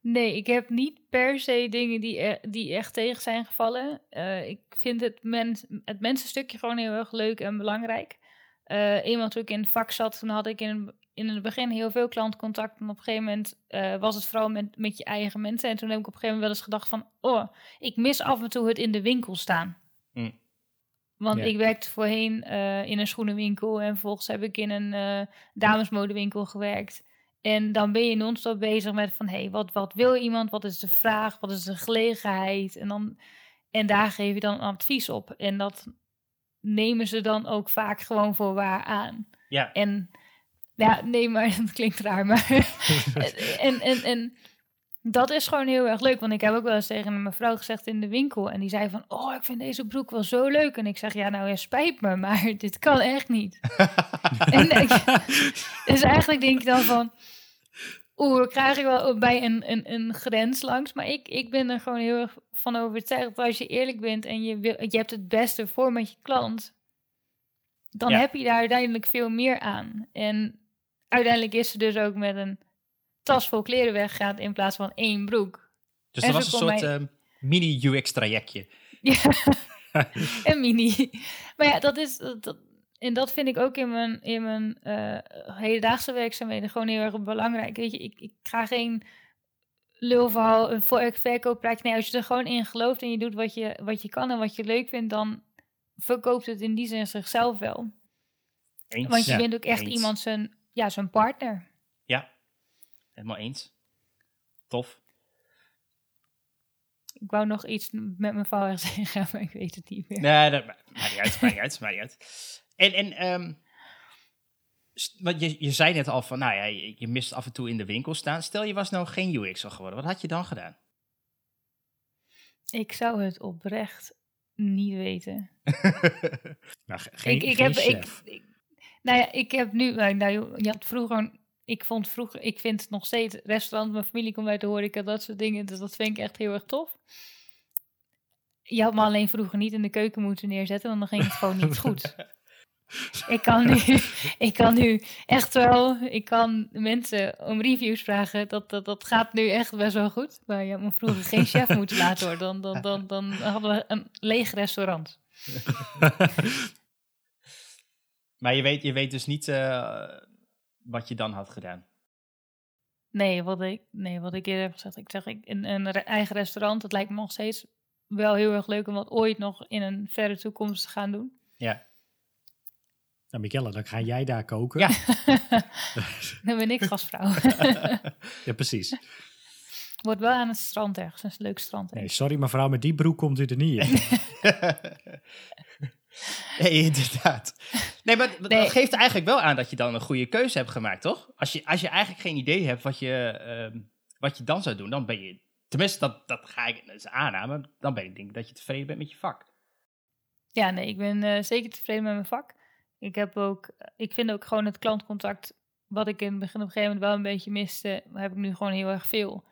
nee, ik heb niet per se dingen die, e- die echt tegen zijn gevallen. Eh, ik vind het, mens, het mensenstukje gewoon heel erg leuk en belangrijk. Eh eenmaal toen ik in het vak zat, toen had ik in, in het begin heel veel klantcontact. En op een gegeven moment eh, was het vooral met, met je eigen mensen. En toen heb ik op een gegeven moment wel eens gedacht van... Oh, ik mis af en toe het in de winkel staan. Mm. Want Ja. ik werkte voorheen eh, in een schoenenwinkel. En vervolgens heb ik in een eh, damesmodewinkel gewerkt. En dan ben je non-stop bezig met van... Hé, hey, wat, wat wil iemand? Wat is de vraag? Wat is de gelegenheid? En, dan, en daar geef je dan advies op. En dat nemen ze dan ook vaak gewoon voor waar aan. ja, En ja, nee, maar dat klinkt raar, maar en, en, en dat is gewoon heel erg leuk, want ik heb ook wel eens tegen mijn vrouw gezegd in de winkel en die zei van, oh, ik vind deze broek wel zo leuk. En ik zeg, ja, nou, ja, spijt me, maar dit kan echt niet. en ik, dus eigenlijk denk ik dan van, oeh, krijg ik wel bij een, een, een grens langs. Maar ik, ik ben er gewoon heel erg van overtuigd als je eerlijk bent en je, wil, je hebt het beste voor met je klant, dan Ja. heb je daar uiteindelijk veel meer aan. En uiteindelijk is ze dus ook met een tas vol kleren weggegaan in plaats van één broek. dus en er was een soort ehm, mini-UX-trajectje. Ja, een mini. Maar ja, dat is. Dat, en dat vind ik ook in mijn, in mijn eh, hedendaagse werkzaamheden gewoon heel erg belangrijk. Weet je, ik, ik ga geen lulverhaal, een verkooppraatje. Nee, als je er gewoon in gelooft en je doet wat je, wat je kan en wat je leuk vindt, dan verkoopt het in die zin zichzelf wel. Eens. Want je Ja, bent ook echt eens. iemand zijn, ja, zijn partner. Helemaal eens. Tof. Ik wou nog iets met mijn vrouw ergens zeggen, maar ik weet het niet meer. Nee, dat ma- maakt niet uit, maakt niet uit, maakt niet uit. En, en ehm, st- want je, je zei net al van, nou ja, je, je mist af en toe in de winkel staan. Stel je was nou geen UX'er geworden, wat had je dan gedaan? Ik zou het oprecht niet weten. Nou, ge- geen, ik, ik geen heb, ik- nou ja, ik heb nu, nou, nou, je had vroeger, ik vond vroeger, ik vind nog steeds restaurant, mijn familie komt uit de horeca, dat soort dingen, dus dat vind ik echt heel erg tof. Je had me alleen vroeger niet in de keuken moeten neerzetten, want dan ging het gewoon niet goed. Ik kan nu, ik kan nu echt wel, ik kan mensen om reviews vragen, dat, dat, dat gaat nu echt best wel goed. Maar je had me vroeger geen chef moeten laten hoor, dan, dan, dan, dan hadden we een leeg restaurant. maar je weet, je weet dus niet eh, wat je dan had gedaan. Nee, wat ik, nee, wat ik eerder heb gezegd. Ik zeg, ik, een, een re- eigen restaurant, dat lijkt me nog steeds wel heel erg leuk om dat ooit nog in een verre toekomst te gaan doen. Ja, Nou, Michelle, dan ga jij daar koken. Ja. Dan ben ik gastvrouw. Ja, precies. Wordt wel aan het strand ergens, een leuk strand. Nee, sorry mevrouw, met die broek komt u er niet in. nee, inderdaad. Nee, maar dat Nee. geeft eigenlijk wel aan dat je dan een goede keuze hebt gemaakt, toch? Als je, als je eigenlijk geen idee hebt wat je, ehm, wat je dan zou doen, dan ben je... Tenminste, dat, dat ga ik dat is een aanname. Dan ben ik denk ik dat je tevreden bent met je vak. Ja, nee, ik ben eh, zeker tevreden met mijn vak. Ik heb ook, ik vind ook gewoon het klantcontact, wat ik in het begin op een gegeven moment wel een beetje miste, heb ik nu gewoon heel erg veel.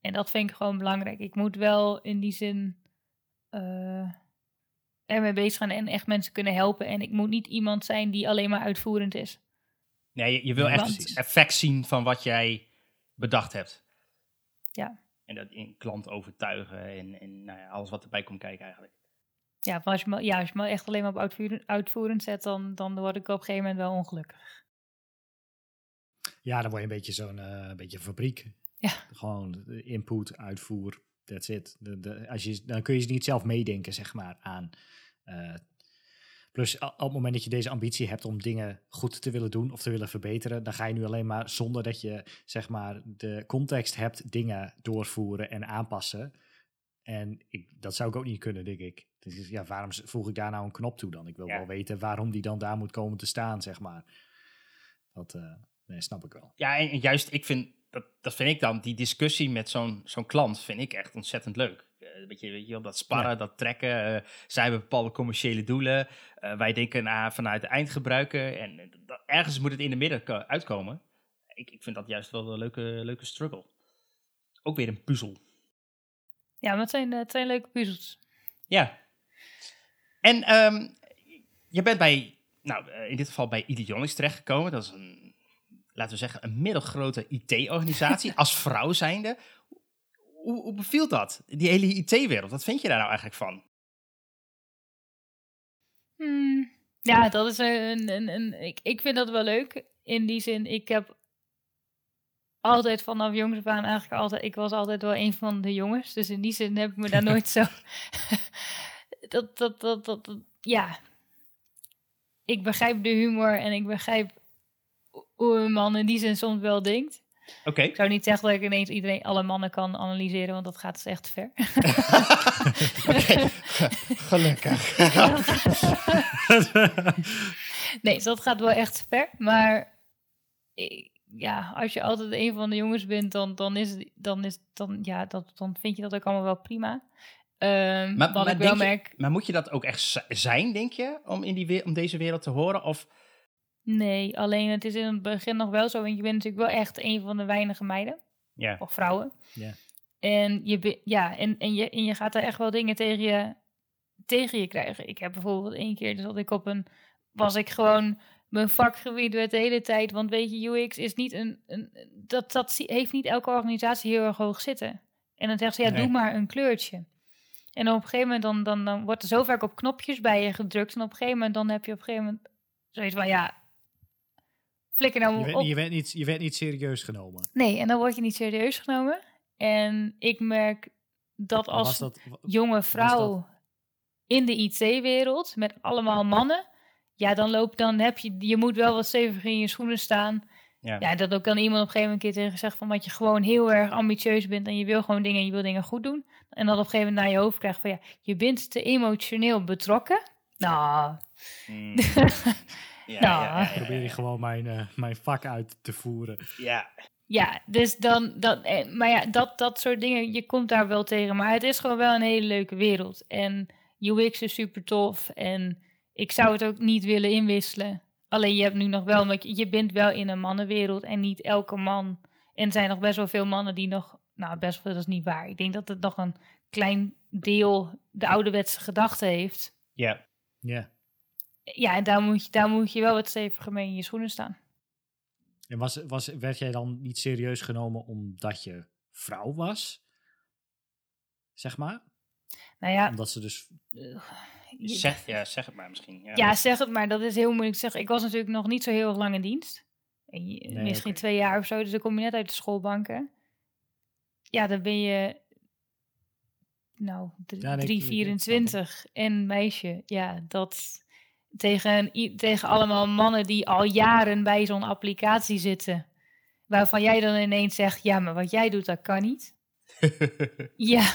En dat vind ik gewoon belangrijk. Ik moet wel in die zin eh ermee bezig gaan en echt mensen kunnen helpen. En ik moet niet iemand zijn die alleen maar uitvoerend is. Nee, je, je wil echt effect zien van wat jij bedacht hebt. Ja. En dat in klant overtuigen en, en nou ja, alles wat erbij komt kijken eigenlijk. Ja, maar als je me, ja, als je me echt alleen maar op uitvoerend, uitvoerend zet, dan, dan word ik op een gegeven moment wel ongelukkig. Ja, dan word je een beetje zo'n eh, beetje fabriek. Ja. Gewoon input, uitvoer, that's it. De, de, als je, dan kun je ze niet zelf meedenken, zeg maar, aan. eh, plus, op het moment dat je deze ambitie hebt om dingen goed te willen doen of te willen verbeteren, dan ga je nu alleen maar zonder dat je, zeg maar, de context hebt, dingen doorvoeren en aanpassen. En ik, dat zou ik ook niet kunnen, denk ik. Dus ja, waarom voeg ik daar nou een knop toe dan? Ik wil Ja. wel weten waarom die dan daar moet komen te staan, zeg maar. Dat eh, nee, snap ik wel. Ja, en, en juist, ik vind, dat, dat vind ik dan, die discussie met zo'n zo'n klant, vind ik echt ontzettend leuk. Eh, weet je, weet je, dat sparren, Ja. dat trekken. eh, zij hebben bepaalde commerciële doelen. eh, wij denken vanuit de eindgebruiker. En dat- ergens moet het in de midden ko- uitkomen. Ik, ik vind dat juist wel een leuke, leuke struggle. Ook weer een puzzel. Ja, maar het zijn, het zijn leuke puzzels. Ja. En ehm, je bent bij nou, in dit geval bij Ideonics terechtgekomen. Dat is een, laten we zeggen, een middelgrote IT-organisatie. als vrouw zijnde. Hoe, hoe beviel dat? Die hele IT-wereld. Wat vind je daar nou eigenlijk van? Hmm, ja, dat is een, een, een ik, ik vind dat wel leuk. In die zin, ik heb altijd vanaf jongs af aan eigenlijk altijd, ik was altijd wel een van de jongens. Dus in die zin heb ik me daar nooit zo, dat, dat, dat, dat, dat, ja. Ik begrijp de humor en ik begrijp hoe een man in die zin soms wel denkt. Oké. Ik zou niet zeggen dat ik ineens iedereen, alle mannen kan analyseren, want dat gaat dus echt ver. Oké, gelukkig. nee, dus dat gaat wel echt ver. Maar ja, als je altijd een van de jongens bent, dan, dan, is, het- dan, is, dan, ja, dat, dan vind je dat ook allemaal wel prima. Ehm Maar- maar ik wel denk je- merk, Maar moet je dat ook echt zijn, denk je? Om, in die, om deze wereld te horen? Of, nee, alleen het is in het begin nog wel zo, want je bent natuurlijk wel echt een van de weinige meiden ja. of vrouwen. Ja. En je, be- ja, en, en, je, en je gaat daar echt wel dingen tegen je, tegen je krijgen. Ik heb bijvoorbeeld één keer, dus dat ik op een, was ik gewoon, mijn vakgebied werd de hele tijd, want weet je, UX is niet een, een dat, dat heeft niet elke organisatie heel erg hoog zitten. En dan zegt ze, ja, Nee. doe maar een kleurtje. En op een gegeven moment dan, dan, dan wordt er zo vaak op knopjes bij je gedrukt. En op een gegeven moment dan heb je op een gegeven moment zoiets van, ja, flikker nou Je werd, op. je, werd niet, je werd niet serieus genomen. Nee, en dan word je niet serieus genomen. En ik merk dat als dat, jonge vrouw in de IT-wereld met allemaal mannen, ja, dan loop dan heb je, je moet wel wat stevig in je schoenen staan. Ja. Ja, dat ook dan iemand op een gegeven moment een keer tegen zegt van dat je gewoon heel erg ambitieus bent en je wil gewoon dingen, je wil dingen goed doen. En dat op een gegeven moment naar je hoofd krijgt van ja, je bent te emotioneel betrokken. Nou, Mm. ja, ja, ja, ja, probeer je gewoon mijn, eh, mijn vak uit te voeren. ja. Ja, dus dan, dat, eh, maar ja, dat, dat soort dingen, je komt daar wel tegen. Maar het is gewoon wel een hele leuke wereld. En UX is super tof. En ik zou het ook niet willen inwisselen. Alleen je hebt nu nog wel, want je, je bent wel in een mannenwereld en niet elke man. En er zijn nog best wel veel mannen die nog, nou best wel, dat is niet waar. Ik denk dat het nog een klein deel de ouderwetse gedachte heeft. ja. Ja. Ja, en daar moet je, daar moet je wel wat steviger mee in je schoenen staan. En was, was, werd jij dan niet serieus genomen omdat je vrouw was? Zeg maar? Nou ja, Omdat ze dus... je- Zeg, ja, zeg het maar misschien. Ja. Ja, zeg het maar. Dat is heel moeilijk te zeggen. Ik was natuurlijk nog niet zo heel lang in dienst. Nee, Misschien twee jaar of zo. Dus dan kom je net uit de schoolbanken. Ja, dan ben je... Nou, d- Ja, nee, drie, ik- ik- ik 24 en meisje. Ja, dat... Tegen, tegen allemaal mannen die al jaren bij zo'n applicatie zitten. Waarvan jij dan ineens zegt... Ja, maar wat jij doet, dat kan niet. Ja,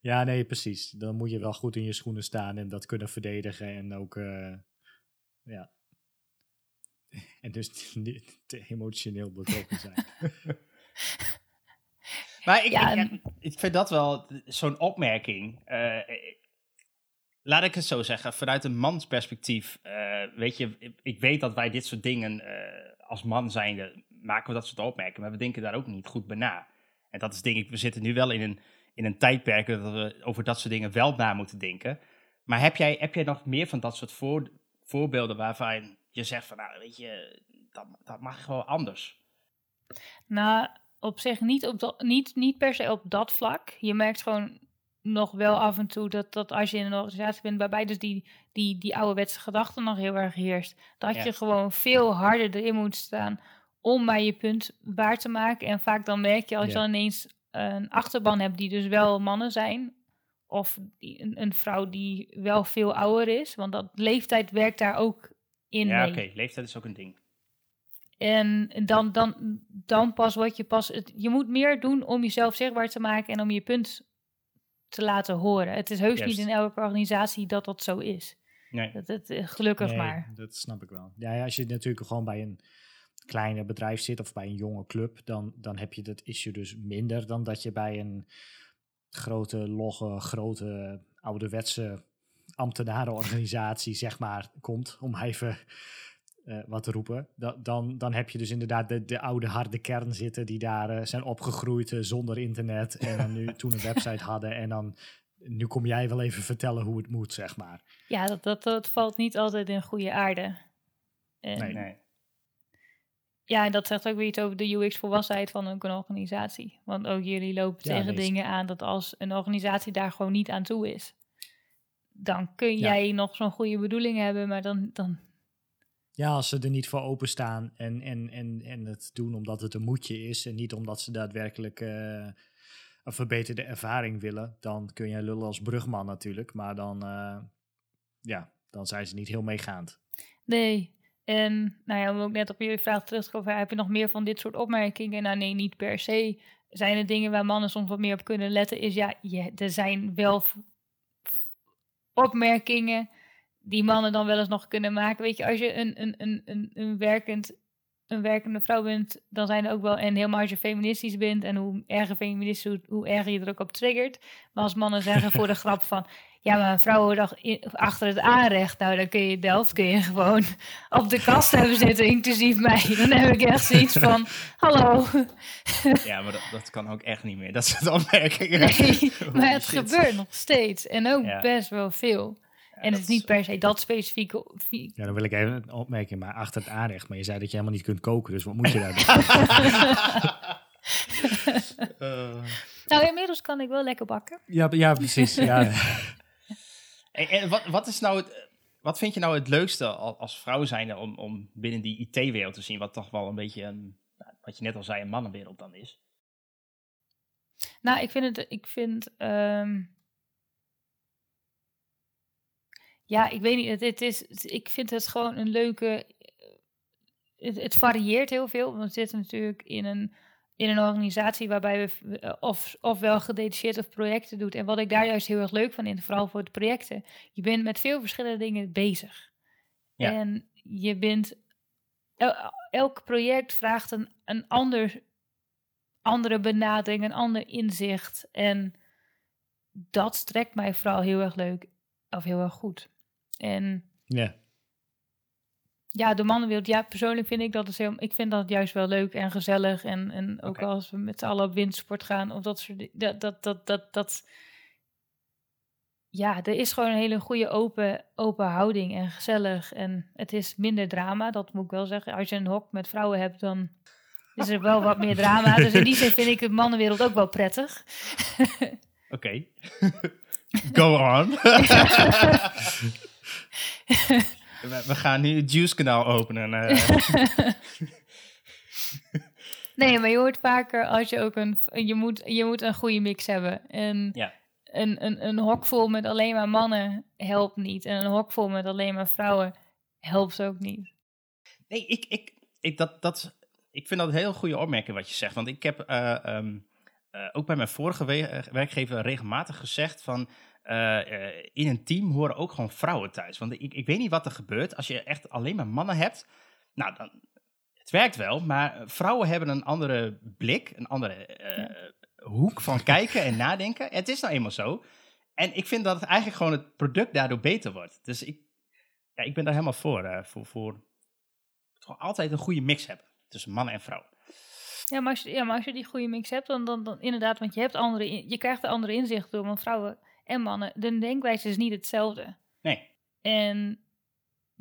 Ja, nee, precies. Dan moet je wel goed in je schoenen staan en dat kunnen verdedigen en ook... eh, ja. En dus niet te emotioneel betrokken zijn. Maar ik, Ja, ik, en- ik vind dat wel zo'n opmerking. Eh, laat ik het zo zeggen, vanuit een mansperspectief. eh weet je, ik, ik weet dat wij dit soort dingen eh, als man zijnde maken we dat soort opmerkingen, maar we denken daar ook niet goed bij na. En dat is denk ik, we zitten nu wel in een, in een tijdperk dat we over dat soort dingen wel na moeten denken. Maar heb jij, heb jij nog meer van dat soort voor, voorbeelden waarvan je zegt van, nou weet je, dat, dat mag gewoon anders? Nou, op zich niet, op dat, niet, niet per se op dat vlak. Je merkt gewoon nog wel af en toe dat, dat als je in een organisatie bent waarbij dus die, die, die ouderwetse gedachte nog heel erg heerst, dat Ja. je gewoon veel harder erin moet staan om maar je punt waar te maken. En vaak dan merk je als je Ja. dan ineens een achterban hebt die dus wel mannen zijn, of die, een, een vrouw die wel veel ouder is, want dat leeftijd werkt daar ook in ja, oké, leeftijd is ook een ding. En dan, dan, dan pas wat je pas. Het, je moet meer doen om jezelf zichtbaar te maken en om je punt te laten horen. Het is heus Juist. niet in elke organisatie dat dat zo is. Nee. Dat, het, eh, gelukkig Nee, maar. dat snap ik wel. Ja, ja, als je natuurlijk gewoon bij een kleine bedrijf zit of bij een jonge club, dan, dan heb je dat issue dus minder dan dat je bij een grote, logge, grote, ouderwetse ambtenarenorganisatie, zeg maar, komt, om even eh, wat te roepen. Da- dan, dan heb je dus inderdaad de, de oude harde kern zitten die daar eh, zijn opgegroeid eh, zonder internet en dan nu toen een website hadden en dan nu kom jij wel even vertellen hoe het moet, zeg maar. Ja, dat, dat, dat valt niet altijd in goede aarde. En Nee. Nee. Ja, en dat zegt ook weer iets over de UX-volwassenheid van ook een organisatie. Want ook jullie lopen Ja, tegen nee, dingen aan dat als een organisatie daar gewoon niet aan toe is, dan kun Ja. jij nog zo'n goede bedoeling hebben, maar dan, dan Ja, als ze er niet voor openstaan en, en, en, en het doen omdat het een moedje is en niet omdat ze daadwerkelijk eh, een verbeterde ervaring willen, dan kun je lullen als brugman natuurlijk, maar dan, eh, ja, dan zijn ze niet heel meegaand. Nee. En nou ja, om ook net op jullie vraag terug heb je nog meer van dit soort opmerkingen? Nou nee, niet per se. Zijn er dingen waar mannen soms wat meer op kunnen letten? Is ja, er zijn wel opmerkingen die mannen dan wel eens nog kunnen maken. Weet je, als je een, een, een, een, een, werkend, een werkende vrouw bent, dan zijn er ook wel, en helemaal als je feministisch bent, en hoe erger feministisch, hoe, hoe erger je er ook op triggert. Maar als mannen zeggen voor de grap van, ja, maar een vrouw hoort toch in- achter het aanrecht, nou dan kun je Delft kun je gewoon op de kast hebben zitten, inclusief mij. Dan heb ik echt zoiets van, hallo. Ja, maar dat, dat kan ook echt niet meer. Dat soort opmerkingen. Nee, maar het shit. gebeurt nog steeds. En ook Ja. best wel veel. En het is niet per se dat specifieke. Ja, dan wil ik even een opmerking, maar achter het aanrecht. Maar je zei dat je helemaal niet kunt koken, dus wat moet je daar doen? Eh, Nou, inmiddels kan ik wel lekker bakken. ja, ja, precies. Ja. en en wat, wat, is nou het, wat vind je nou het leukste al- als vrouw zijnde om, om binnen die IT-wereld te zien? Wat toch wel een beetje, een, nou, wat je net al zei, een mannenwereld dan is. Nou, ik vind het. Ik vind. ehm, ja, ik weet niet. Het, het is, het- ik vind het gewoon een leuke. Het, het varieert heel veel. Want we zitten natuurlijk in een, in een organisatie waarbij we eh, of, ofwel gedetacheerd of projecten doet. En wat ik daar juist heel erg leuk van vind, vooral voor de projecten. Je bent met veel verschillende dingen bezig. Ja. En je bent. el- elk project vraagt een, een ander andere benadering, een ander inzicht. En dat trekt mij vooral heel erg leuk of heel erg goed. En ja. ja, de mannenwereld, ja, persoonlijk vind ik dat is heel, ik vind dat juist wel leuk en gezellig. En, en ook als we met z'n allen op windsport gaan of dat soort dat, dat, dat, dat, dat, ja, er is gewoon een hele goede open, open houding en gezellig. En het is minder drama, dat moet ik wel zeggen. Als je een hok met vrouwen hebt, dan is er wel wat meer drama. Dus in die zin vind ik de mannenwereld ook wel prettig. Oké. Go on. we, we gaan nu het Juice-kanaal openen. eh. Nee, maar je hoort vaker als je ook een. Je moet, je moet een goede mix hebben. En Ja. een, een, een hok vol met alleen maar mannen helpt niet. En een hok vol met alleen maar vrouwen helpt ook niet. Nee, ik, ik, ik, dat, dat, ik vind dat een heel goede opmerking wat je zegt. Want ik heb eh, ehm, eh, ook bij mijn vorige we- werkgever regelmatig gezegd van... eh, eh, in een team horen ook gewoon vrouwen thuis. Want ik, ik weet niet wat er gebeurt als je echt alleen maar mannen hebt. Nou, dan, het werkt wel, maar vrouwen hebben een andere blik, een andere eh, hoek van kijken en nadenken. Het is nou eenmaal zo. En ik vind dat het eigenlijk gewoon het product daardoor beter wordt. Dus ik, ja, ik ben daar helemaal voor. voor, voor gewoon altijd een goede mix hebben tussen mannen en vrouwen. Ja, maar als je, ja, maar als je die goede mix hebt, dan, dan, dan inderdaad, want je, hebt andere, in- je krijgt er andere inzichten door. Want vrouwen en mannen, de denkwijze is niet hetzelfde. Nee, En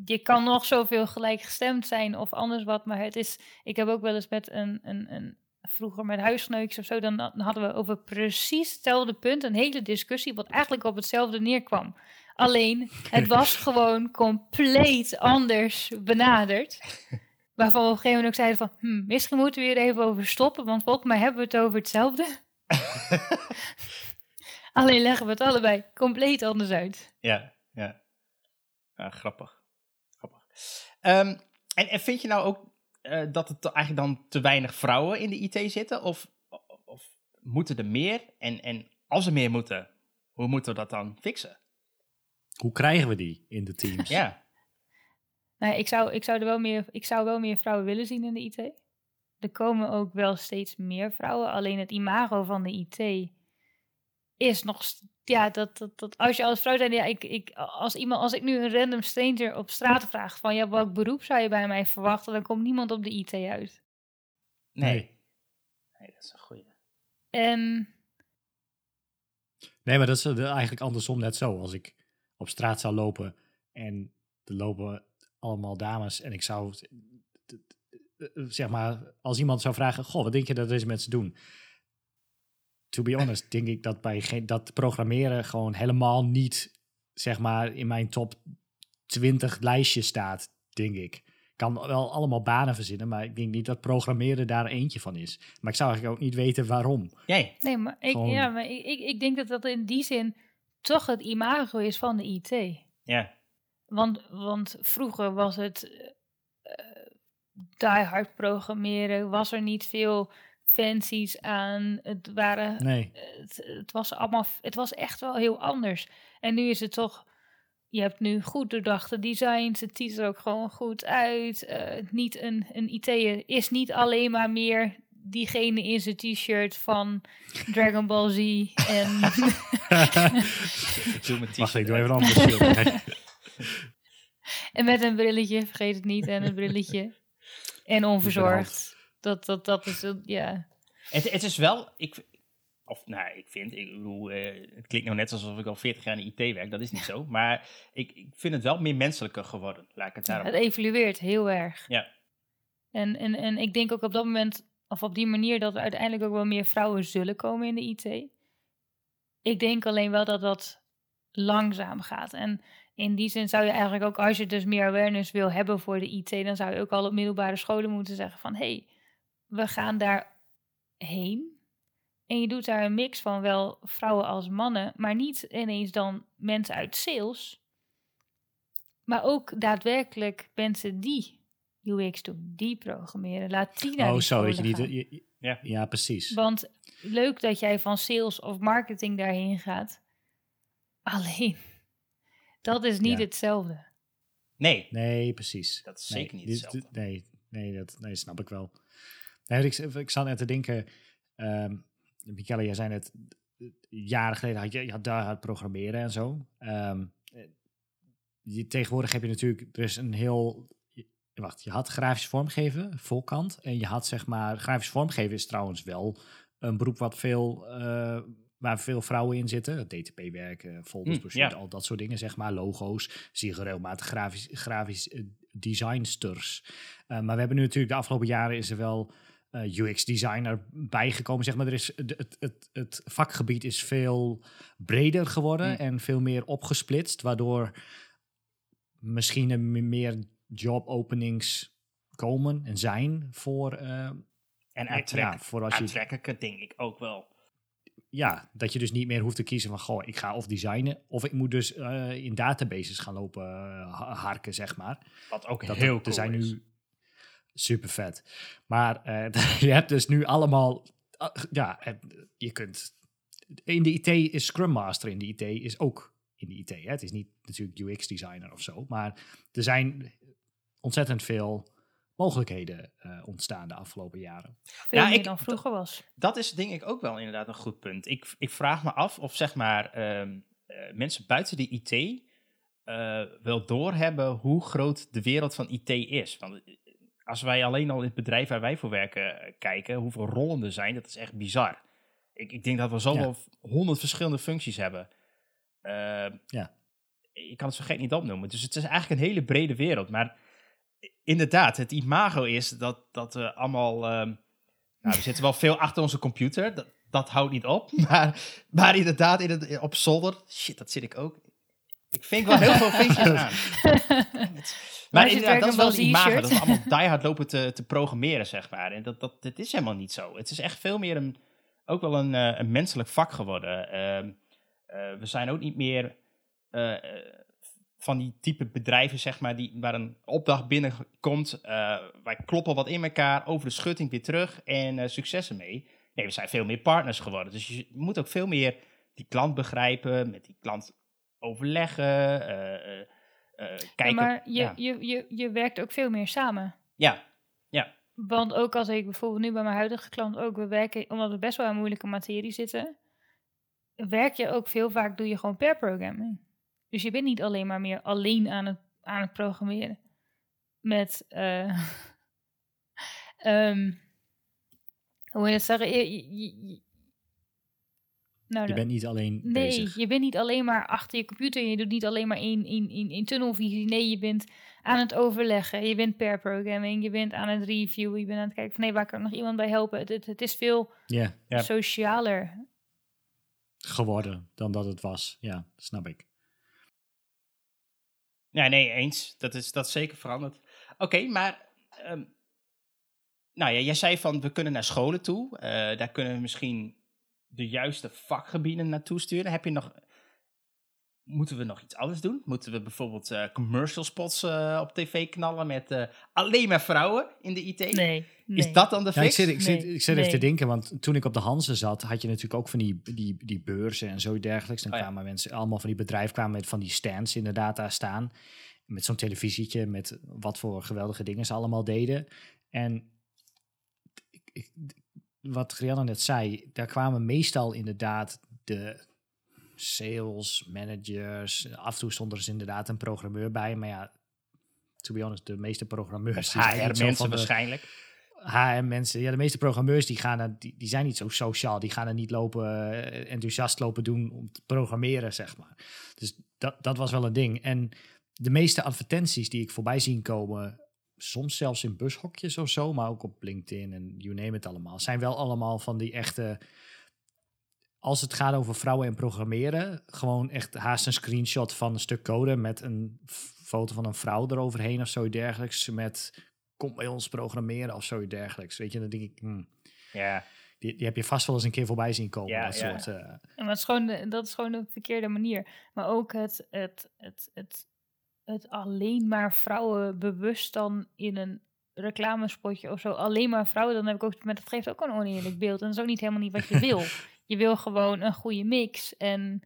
je kan nog zoveel gelijkgestemd zijn of anders wat, maar het is... Ik heb ook wel eens met een... een, een vroeger met huisgenootjes of zo, dan, dan hadden we over precies hetzelfde punt een hele discussie, wat eigenlijk op hetzelfde neerkwam. Alleen, het was gewoon compleet anders benaderd. Waarvan we op een gegeven moment ook zeiden van, hm, misschien moeten we hier even over stoppen, want volgens mij hebben we het over hetzelfde. Alleen leggen we het allebei compleet anders uit. ja, ja. Ja, grappig. grappig. Ehm, en, en vind je nou ook eh, dat er te- eigenlijk dan te weinig vrouwen in de IT zitten? Of, of, of moeten er meer? En, en als er meer moeten, hoe moeten we dat dan fixen? Hoe krijgen we die in de teams? Ja, Nou, ik zou, ik, zou er wel meer, ik zou wel meer vrouwen willen zien in de IT. Er komen ook wel steeds meer vrouwen. Alleen het imago van de IT is nog... Ja, dat, dat, dat als je als vrouw bent... Ja, ik, ik, als, iemand, als ik nu een random stranger op straat vraag van... Ja, welk beroep zou je bij mij verwachten? Dan komt niemand op de IT uit. nee. Nee. Dat is een goeie. En Nee, maar dat is eh, eigenlijk andersom net zo. Als ik op straat zou lopen en er lopen allemaal dames en ik zou, eh, eh, zeg maar, als iemand zou vragen, goh, wat denk je dat deze mensen doen? To be honest, denk ik dat bij geen, dat programmeren gewoon helemaal niet, zeg maar, in mijn top 20 lijstje staat, denk ik. Ik kan wel allemaal banen verzinnen, maar ik denk niet dat programmeren daar eentje van is. Maar ik zou eigenlijk ook niet weten waarom. Jij? Nee, maar ik, Gewoon- ja, maar ik, ik, ik denk dat dat in die zin toch het imago is van de IT. Ja. Want, want vroeger was het eh die hard programmeren, was er niet veel fancies aan. Het, waren, Nee. het, het was allemaal, het was echt wel heel anders. En nu is het toch, je hebt nu goed doordachte designs, het ziet er ook gewoon goed uit. Eh, niet een, een IT'er is niet alleen maar meer diegene in zijn t-shirt van Dragon Ball Z en Doe mijn Wacht, ik doe even een ander. En met een brilletje, vergeet het niet, en een brilletje. En onverzorgd. Dat, dat, dat is, het, ja. Het, het is wel, ik, of nou, ik vind, ik bedoel, eh, het klinkt nou net alsof ik al 40 jaar in IT werk, dat is niet zo. Maar ik, ik vind het wel meer menselijker geworden, laat ik het daarop. Het evolueert heel erg. Ja. En, en, en ik denk ook op dat moment, of op die manier, dat er uiteindelijk ook wel meer vrouwen zullen komen in de IT. Ik denk alleen wel dat dat langzaam gaat. En in die zin zou je eigenlijk ook, als je dus meer awareness wil hebben voor de IT, dan zou je ook al op middelbare scholen moeten zeggen van, hé, hey, we gaan daar heen. En je doet daar een mix van wel vrouwen als mannen, maar niet ineens dan mensen uit sales, maar ook daadwerkelijk mensen die UX doen, die programmeren. Laat die naar Oh, zo, weet je niet. je- je- Ja. ja, precies. Want leuk dat jij van sales of marketing daarheen gaat. Alleen, dat is niet Ja. hetzelfde. Nee, Nee, precies. Dat is Nee, zeker niet dit- hetzelfde. dit- Nee, nee, dat nee, snap ik wel. Nee, ik, ik zat net te denken, um, Michele, jij zei net, jaren geleden had je, je had daar programmeren en zo. Eh, je, tegenwoordig heb je natuurlijk, er is een heel, wacht, je had grafisch vormgeven, volkant, en je had zeg maar, grafisch vormgeven is trouwens wel een beroep wat veel, eh, waar veel vrouwen in zitten. DTP-werk, eh, folders, Hm, al dat soort dingen, zeg maar, logo's. Zie je regelmatig grafisch, grafisch eh, designsters. Maar we hebben nu natuurlijk de afgelopen jaren is er wel UX-designer bijgekomen. Zeg maar, er is, het, het, het vakgebied is veel breder geworden Hm. en veel meer opgesplitst, waardoor misschien er me- meer job openings komen en zijn voor, eh, en ja, aantrekkelijk, voor als je aantrekkelijker denk ik ook wel. ja, dat je dus niet meer hoeft te kiezen van, goh, ik ga of designen, of ik moet dus eh, in databases gaan lopen eh, ha- harken, zeg maar. Wat ook Dat heel er, cool er zijn is. nu super vet. Maar eh, je hebt dus nu allemaal, ah, ja, je kunt, in de IT is Scrum Master, in de IT is ook in de IT. Hè? Het is niet natuurlijk UX designer of zo, maar er zijn ontzettend veel mogelijkheden eh, ontstaan de afgelopen jaren. Veel Ja, meer ik- dan vroeger was. Dat is denk ik ook wel inderdaad een goed punt. Ik, ik vraag me af of zeg maar ehm, eh, mensen buiten de IT eh, wel doorhebben hoe groot de wereld van IT is. Want als wij alleen al in het bedrijf waar wij voor werken eh, kijken, hoeveel rollen er zijn, dat is echt bizar. Ik, ik denk dat we zo wel honderd verschillende functies hebben. Eh, Ja. Je kan het zo gek niet opnoemen. Dus het is eigenlijk een hele brede wereld. Maar inderdaad, het imago is dat, dat we allemaal... ehm, nou, we zitten wel veel achter onze computer. Dat, dat houdt niet op. Maar, maar inderdaad, in het, op zolder... Shit, dat zit ik ook. Ik vink wel heel veel vinkjes aan. Maar inderdaad, dat is wel het imago. Dat we allemaal diehard lopen te, te programmeren, zeg maar. En dat, dat, dat is helemaal niet zo. Het is echt veel meer een, ook wel een, eh, een menselijk vak geworden. Ehm, eh, we zijn ook niet meer eh, van die type bedrijven, zeg maar, die, waar een opdracht binnenkomt. eh wij kloppen wat in elkaar, over de schutting weer terug en eh, succes ermee. Nee, we zijn veel meer partners geworden. Dus je moet ook veel meer die klant begrijpen, met die klant overleggen, eh, eh, eh, Ja, kijken. maar je, ja. je, je, je werkt ook veel meer samen. ja, Want ook als ik bijvoorbeeld nu bij mijn huidige klant ook, we werken, omdat we best wel aan moeilijke materie zitten, werk je ook veel vaak, doe je gewoon per programming. Dus je bent niet alleen maar meer alleen aan het, aan het programmeren. Met, eh ehm, hoe moet je dat zeggen? Je- je- je- Nou, Je bent niet alleen nee, bezig. je bent niet alleen maar achter je computer. Je doet niet alleen maar één, één, één, één tunnelvisie. Nee, je bent aan het overleggen. Je bent per programming. Je bent aan het reviewen. Je bent aan het kijken van nee, waar kan nog iemand bij helpen? Het, het, het is veel Ja, Ja. socialer. geworden dan dat het was. Ja, snap ik. Ja, nee, eens. Dat is, dat is zeker veranderd. Oké, maar... ehm, nou ja, jij zei van, we kunnen naar scholen toe. Eh, daar kunnen we misschien de juiste vakgebieden naartoe sturen. Heb je nog... Moeten we nog iets anders doen? Moeten we bijvoorbeeld eh, commercial spots eh, op tv knallen met eh, alleen maar vrouwen in de IT? Nee, nee. Is dat dan de Ja, ik fix? zit, ik zit, Nee, ik zit even te denken, want toen ik op de Hansen zat, had je natuurlijk ook van die, die, die beurzen en zo dergelijks. Dan Oh ja. kwamen mensen, allemaal van die bedrijven kwamen met van die stands inderdaad daar staan. Met zo'n televisietje, met wat voor geweldige dingen ze allemaal deden. En ik, ik, wat Grianne net zei, daar kwamen meestal inderdaad de sales managers. Af en toe stond er dus inderdaad een programmeur bij, maar ja, to be honest, de meeste programmeurs... HR-mensen waarschijnlijk. HR-mensen, ja, de meeste programmeurs die gaan er, die, die zijn niet zo sociaal. Die gaan er niet lopen, eh, enthousiast lopen doen om te programmeren, zeg maar. Dus dat, dat was wel een ding. En de meeste advertenties die ik voorbij zien komen, soms zelfs in bushokjes of zo, maar ook op LinkedIn en you name it allemaal, zijn wel allemaal van die echte. Als het gaat over vrouwen en programmeren, gewoon echt haast een screenshot van een stuk code met een foto van een vrouw eroverheen of zoiets dergelijks. Met kom bij ons programmeren of zoiets dergelijks. Weet je, dan denk ik, hmm, Ja, die, die heb je vast wel eens een keer voorbij zien komen. Ja, dat ja. soort. eh, Ja, maar het is gewoon de- dat is gewoon de verkeerde manier. Maar ook het, het, het, het, het alleen maar vrouwen bewust dan in een reclamespotje of zo. Alleen maar vrouwen, dan heb ik ook met het geeft ook een oneerlijk beeld. En dat is ook niet helemaal niet wat je wil. je wil gewoon een goede mix. En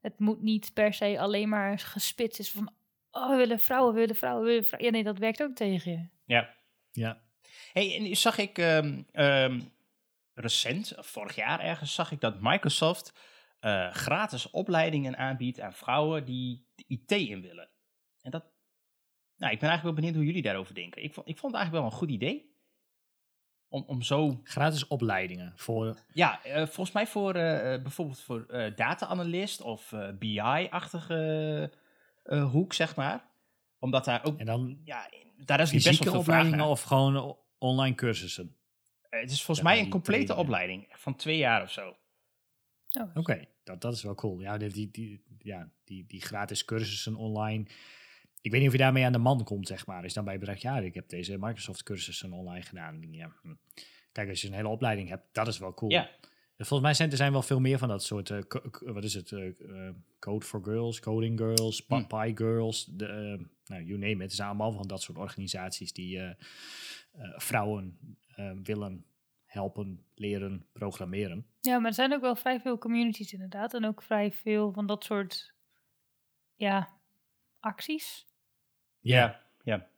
het moet niet per se alleen maar gespitst is van... Oh, we willen vrouwen, we willen vrouwen, we willen vrouwen. Ja, nee, dat werkt ook tegen je. ja. ja. Hey, en nu zag ik ehm, ehm, recent, vorig jaar ergens, zag ik dat Microsoft eh, gratis opleidingen aanbiedt aan vrouwen die IT in willen. En dat, nou, ik ben eigenlijk wel benieuwd hoe jullie daarover denken. Ik vond, ik vond het eigenlijk wel een goed idee. Om, om zo, Gratis opleidingen voor. ja, eh, volgens mij voor eh, eh, bijvoorbeeld voor eh data-analyst of eh, BI-achtige eh, hoek, zeg maar. Omdat daar ook, En dan ja, daar is best wel veel opleidingen of gewoon online cursussen. Het is volgens Ja, mij een complete trainingen. opleiding van twee jaar of zo. Oh, Oké, dat, dat is wel cool. Ja, die, die, die, ja die, die gratis cursussen online. Ik weet niet of je daarmee aan de man komt, zeg maar. Is dan bij je bedrijf, ja, ik heb deze Microsoft cursussen online gedaan. Ja, hm. Kijk, als je een hele opleiding hebt, dat is wel cool. Ja. Volgens mij zijn er zijn wel veel meer van dat soort, eh, co- wat is het, eh, eh, Code for Girls, Coding Girls, Hm. Pi Girls, de, eh, nou, you name it. Het zijn allemaal van dat soort organisaties die eh, eh, vrouwen eh, willen helpen, leren, programmeren. Ja, maar er zijn ook wel vrij veel communities inderdaad. En ook vrij veel van dat soort ja, acties. Ja, ja.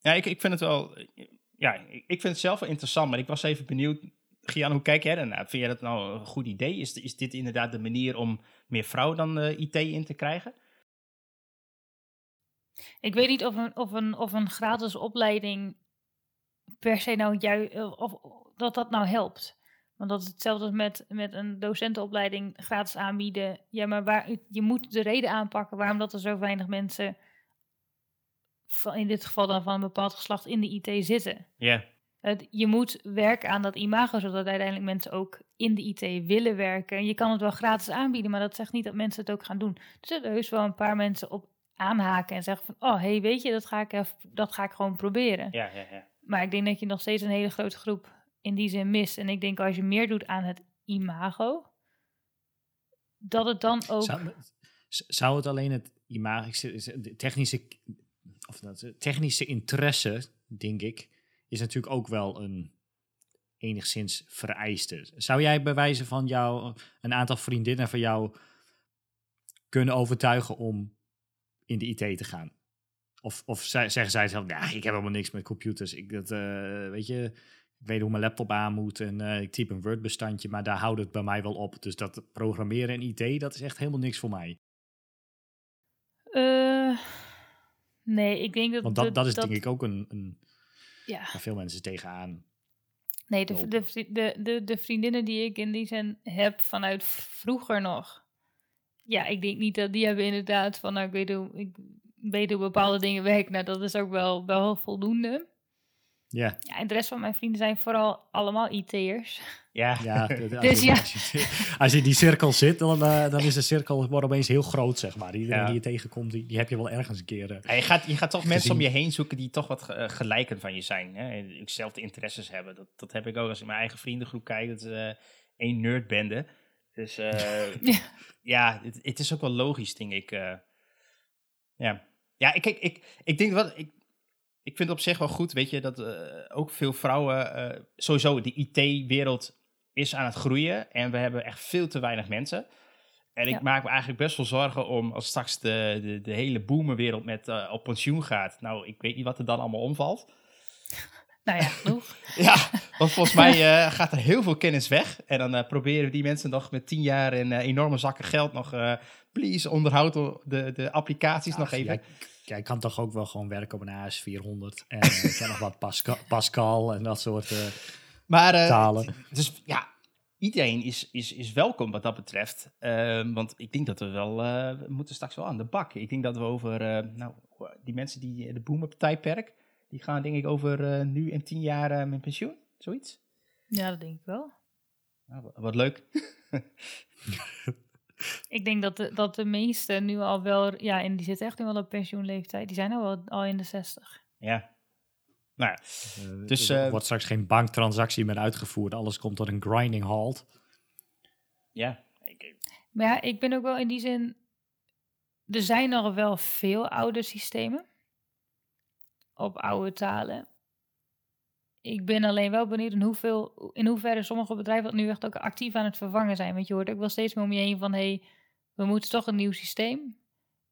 Ja, ik, ik vind het wel... Ja, ik, ik vind het zelf wel interessant, maar ik was even benieuwd... Gian, hoe kijk jij daarnaar? Vind jij dat nou een goed idee? Is, is dit inderdaad de manier om meer vrouwen dan eh, IT in te krijgen? Ik weet niet of een, of een, of een gratis opleiding per se nou juist... Of, dat dat nou helpt. Want dat is hetzelfde als met, met een docentenopleiding gratis aanbieden. Ja, maar waar, je moet de reden aanpakken waarom dat er zo weinig mensen... Van, in dit geval dan van een bepaald geslacht in de IT zitten. Ja. Het, je moet werken aan dat imago, zodat uiteindelijk mensen ook in de IT willen werken. En je kan het wel gratis aanbieden, maar dat zegt niet dat mensen het ook gaan doen. Er zullen heus wel een paar mensen op aanhaken en zeggen van... oh, hey, weet je, dat ga ik, even, dat ga ik gewoon proberen. Ja, ja, ja. Maar ik denk dat je nog steeds een hele grote groep in die zin mist. En ik denk als je meer doet aan het imago... dat het dan ook... Zou, zou het alleen het imago, technische, of dat, technische interesse, denk ik, is natuurlijk ook wel een enigszins vereiste. Zou jij bij wijze van jou een aantal vriendinnen van jou kunnen overtuigen om in de IT te gaan? Of, of zeggen zij zelf, ja, ik heb helemaal niks met computers. Ik, dat, eh, weet je, ik weet hoe mijn laptop aan moet en eh, ik typ een Word-bestandje, maar daar houdt het bij mij wel op. Dus dat programmeren en IT, dat is echt helemaal niks voor mij. Eh, nee, ik denk dat... Want dat, dat is denk ik ook een, een Ja. waar veel mensen tegenaan. Nee, de, de, de, de vriendinnen die ik in die zin heb vanuit vroeger nog. Ja, ik denk niet dat die hebben inderdaad van, nou, ik weet hoe, ik weet hoe bepaalde dingen werken. Nou, dat is ook wel, wel voldoende. Ja, Ja, en de rest van mijn vrienden zijn vooral allemaal IT'ers. Ja, ja. dat- als, Dus je, ja. als, je, als je in die cirkel zit, dan, eh, dan is de cirkel wordt opeens heel groot, zeg maar. Iedereen Ja. die je tegenkomt, die, die heb je wel ergens een keer. eh, Ja, je, gaat, je gaat toch mensen om je heen zoeken die toch wat eh, gelijken van je zijn. Hè? En Zelfde interesses hebben. Dat, dat heb ik ook als ik mijn eigen vriendengroep kijk. Dat is eh, één nerdbende. Dus eh, Ja. ja, het, het is ook wel logisch, denk ik. eh. ja, ja ik, ik, ik, ik denk wat. Ik, ik vind het op zich wel goed, weet je, dat eh, ook veel vrouwen. eh, sowieso, de IT-wereld is aan het groeien. En we hebben echt veel te weinig mensen. En ik Ja. maak me eigenlijk best wel zorgen om als straks de, de, de hele boomerwereld met eh, op pensioen gaat. Nou, ik weet niet wat er dan allemaal omvalt. Nou ja, genoeg. Ja, want volgens mij eh, gaat er heel veel kennis weg. En dan proberen die mensen nog met tien jaar en eh, enorme zakken geld nog... eh, please, onderhoud de, de applicaties nog even. Jij kan toch ook wel gewoon werken op een AS400 en eh, ik ken nog wat Pascal, Pascal en dat soort eh, Maar eh, talen. dus ja, iedereen is, is, is welkom wat dat betreft. Ehm, want ik denk dat we wel, eh, we moeten straks wel aan de bak. Ik denk dat we over, eh, nou, die mensen die de boomer-tijdperk, die gaan denk ik over eh, nu en tien jaar met pensioen, zoiets. Ja, dat denk ik wel. Nou, wat- wat leuk. Ik denk dat de, dat de meesten nu al wel, ja, en die zitten echt nu wel op pensioenleeftijd. Die zijn al wel al in de 60. Ja. Nou ja, Eh, Dus, er eh, wordt straks geen banktransactie meer uitgevoerd. Alles komt tot een grinding halt. ja. Maar ja, ik ben ook wel in die zin. Er zijn nog wel veel oude systemen. Op oude talen. Ik ben alleen wel benieuwd in, hoeveel, in hoeverre sommige bedrijven dat nu echt ook actief aan het vervangen zijn. Want je hoort ook wel steeds meer om je heen van: hé, hey, we moeten toch een nieuw systeem.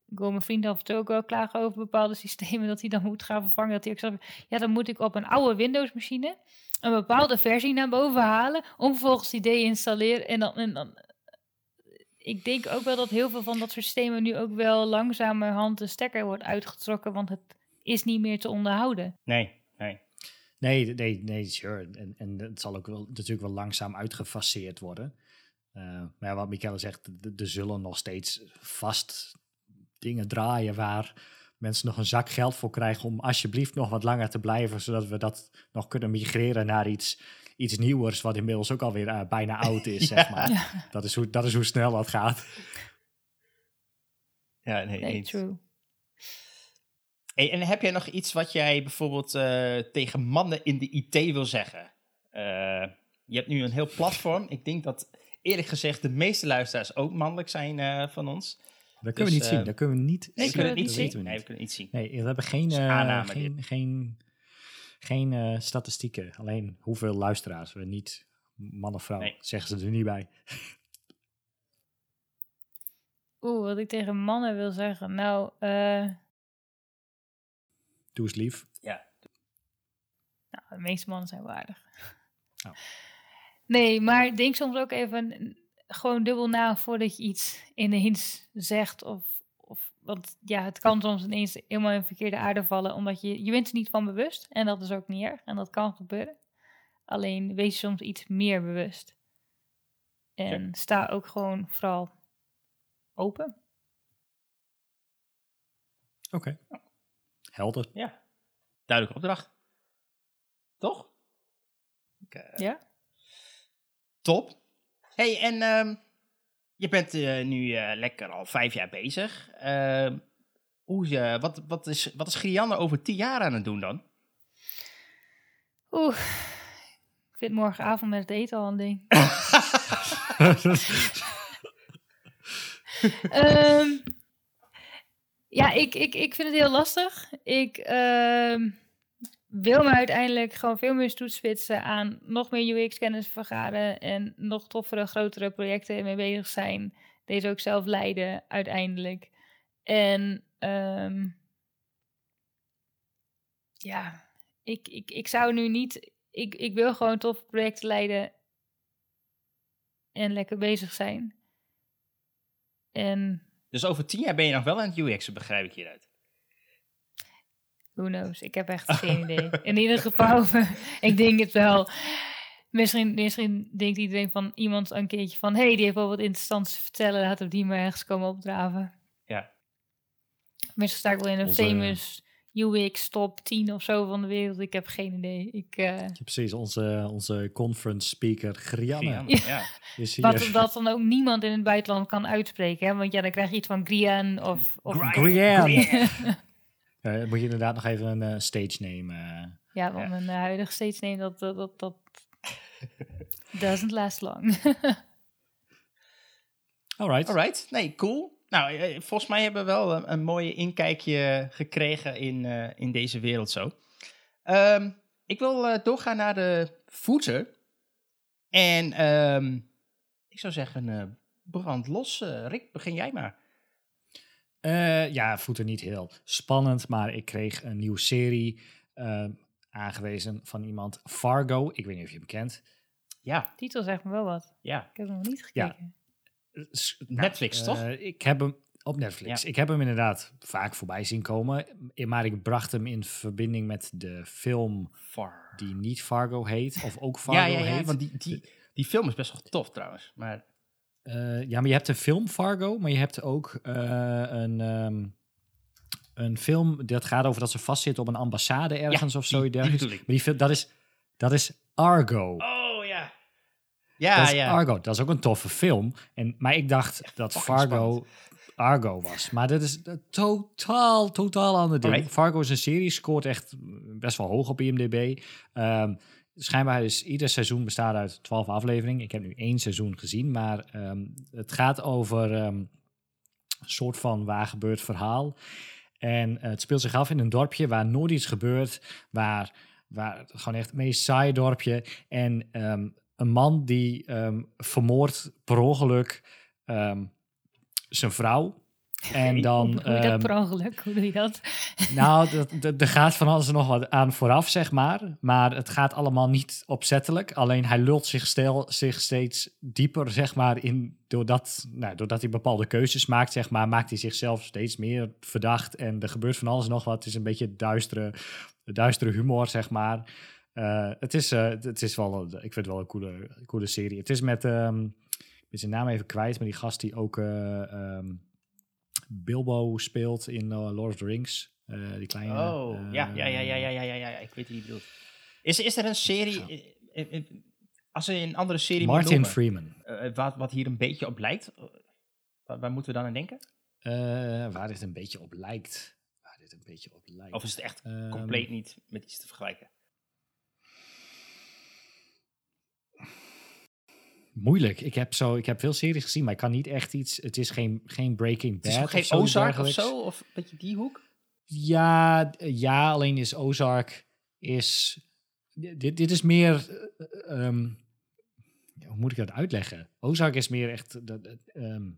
Ik hoor mijn vrienden af en toe ook wel klagen over bepaalde systemen dat hij dan moet gaan vervangen. Dat hij ook zegt: ja, dan moet ik op een oude Windows-machine een bepaalde versie naar boven halen. Om vervolgens die deinstalleren. En dan, en dan ik denk ook wel dat heel veel van dat systemen nu ook wel langzamerhand de stekker wordt uitgetrokken, want het is niet meer te onderhouden. nee, nee. Nee, nee, sure. En, en het zal ook wel, natuurlijk wel langzaam uitgefaseerd worden. Eh, maar ja, wat Michele zegt, er zullen nog steeds vast dingen draaien waar mensen nog een zak geld voor krijgen om alsjeblieft nog wat langer te blijven, zodat we dat nog kunnen migreren naar iets, iets nieuwers, wat inmiddels ook alweer eh, bijna oud is, zeg maar. Ja. Dat, is hoe, dat is hoe snel dat gaat. Ja, nee, Nee, true. Hey, en heb jij nog iets wat jij bijvoorbeeld eh, tegen mannen in de IT wil zeggen? Eh, je hebt nu een heel platform. Ik denk dat eerlijk gezegd de meeste luisteraars ook mannelijk zijn eh, van ons. Dat kunnen Dus, we niet eh, zien. Dat kunnen we niet Nee, we we kunnen het dat niet niet zien. we Nee, we niet. kunnen niet zien. Nee, we hebben geen, eh, aanname, geen, geen, geen eh, statistieken. Alleen hoeveel luisteraars we niet, man of vrouw, Nee. zeggen ze er niet bij. Oeh, wat ik tegen mannen wil zeggen. Nou, eh, Doe eens lief. Ja. nou, de meeste mannen zijn waardig. Oh. Nee, maar denk soms ook even gewoon dubbel na voordat je iets ineens zegt. Of, of, want ja, het kan soms ineens helemaal in verkeerde aarde vallen, omdat je, je bent er niet van bewust. En dat is ook niet erg. En dat kan gebeuren. Alleen wees je soms iets meer bewust. En sta ook gewoon vooral open. Oké. Helder. Ja, duidelijke opdracht. Toch? Eh, Ja? Top. hey, en ehm, je bent eh, nu eh, lekker al vijf jaar bezig. Ehm, hoe, je wat, wat, is, wat is Grianne over tien jaar aan het doen dan? Oeh. Ik vind morgenavond met het eten al een ding. Ehm, ja, ik, ik, ik vind het heel lastig. Ik ehm, wil me uiteindelijk gewoon veel meer toespitsen aan nog meer UX-kennis vergaren en nog toffere, grotere projecten mee bezig zijn. Deze ook zelf leiden uiteindelijk. En ehm, ja, ik, ik, ik zou nu niet. Ik, ik wil gewoon toffe projecten leiden en lekker bezig zijn. En Dus over tien jaar ben je nog wel aan het UX'en, begrijp ik hieruit. Who knows? Ik heb echt geen idee. In ieder geval, ik denk het wel. Misschien, misschien denkt iedereen van iemand een keertje van... hé, hey, die heeft wel wat interessants te vertellen. Laten we die maar ergens komen opdraven. Ja. Misschien sta ik wel in een Onze- famous UX top 10 of zo van de wereld. Ik heb geen idee. Ik, eh, Ja, precies, onze, onze conference speaker Grianne Grianne, ja. is hier. wat dat dan ook niemand in het buitenland kan uitspreken. Hè? Want ja, dan krijg je iets van Grian of... of. Eh, moet je inderdaad nog even een eh, stage name. eh. Ja, want Ja. mijn eh, huidige steeds neemt dat, dat, dat, dat doesn't last long. Alright. Alright, nee, cool. Nou, eh, volgens mij hebben we wel een, een mooie inkijkje gekregen in, eh, in deze wereld zo. Ehm, ik wil eh, doorgaan naar de voeten. En ehm, ik zou zeggen, eh brand los. Eh, Rick, begin jij maar. Eh, ja, voeten niet heel spannend, maar ik kreeg een nieuwe serie eh, aangewezen van iemand. Fargo, ik weet niet of je hem kent. Ja, Titel zegt me wel wat. ja. Ik heb hem nog niet Ja. gekeken. Eh, s- Netflix, eh, toch? Ik heb hem op Netflix. Ja. Ik heb hem inderdaad vaak voorbij zien komen, maar ik bracht hem in verbinding met de film Far. die niet Fargo heet, of ook Fargo Ja, ja, ja, heet. want die, die, die film is best wel tof trouwens. Maar Eh, ja, maar je hebt een film Fargo, maar je hebt ook eh, een, ehm, een film dat gaat over dat ze vastzitten op een ambassade ergens of zo. die-. Maar die film, dat is, dat is Argo. Oh. Ja, dat is ja. Argo. Dat is ook een toffe film. En, maar ik dacht dat Fargo Argo was. Maar dat is een totaal, totaal ander ding. Alright. Fargo is een serie, scoort echt best wel hoog op IMDb. Ehm schijnbaar is ieder seizoen bestaat uit 12 afleveringen. Ik heb nu één seizoen gezien, maar ehm, het gaat over ehm, een soort van waar gebeurd verhaal. En eh, het speelt zich af in een dorpje waar nooit iets gebeurt, waar, waar gewoon echt het meest saai dorpje. En een man die ehm, vermoordt per ongeluk ehm, zijn vrouw. En dan. Hoe doe je dat ehm, per ongeluk? Hoe doe je dat? nou, er gaat van alles en nog wat aan vooraf, zeg maar. Maar het gaat allemaal niet opzettelijk. Alleen hij lult zich, stel, zich steeds dieper, zeg maar, in. Doordat, nou, doordat hij bepaalde keuzes maakt, zeg maar, maakt hij zichzelf steeds meer verdacht. En er gebeurt van alles en nog wat. Het is een beetje duistere, duistere humor, zeg maar. Eh, het, is, eh, het is wel, een- ik vind het wel een coole, coole serie. Het is met, ehm, ik ben zijn naam even kwijt, maar die gast die ook eh, ehm, Bilbo speelt in eh, Lord of the Rings. Eh, die kleine. Oh, eh, ja, ja, ja, ja, ja, ja, ja, ja, ik weet wie je bedoelt. Is, is er een serie, eh, eh, eh, als er een andere serie Martin noemen, Freeman. eh, wat, wat hier een beetje op lijkt, eh, waar, waar moeten we dan aan denken? Eh, waar dit een beetje op lijkt. Waar dit een beetje op lijkt. Of is het echt Ehm, compleet niet met iets te vergelijken? Moeilijk. Ik heb, zo, ik heb veel series gezien, maar ik kan niet echt iets. Het is geen, geen Breaking Het Bad. is ook of geen Ozark of zo? Of een beetje die hoek? Ja, ja, alleen is Ozark is. Dit, dit is meer. eh, ehm, ja, hoe moet ik dat uitleggen? Ozark is meer echt ehm,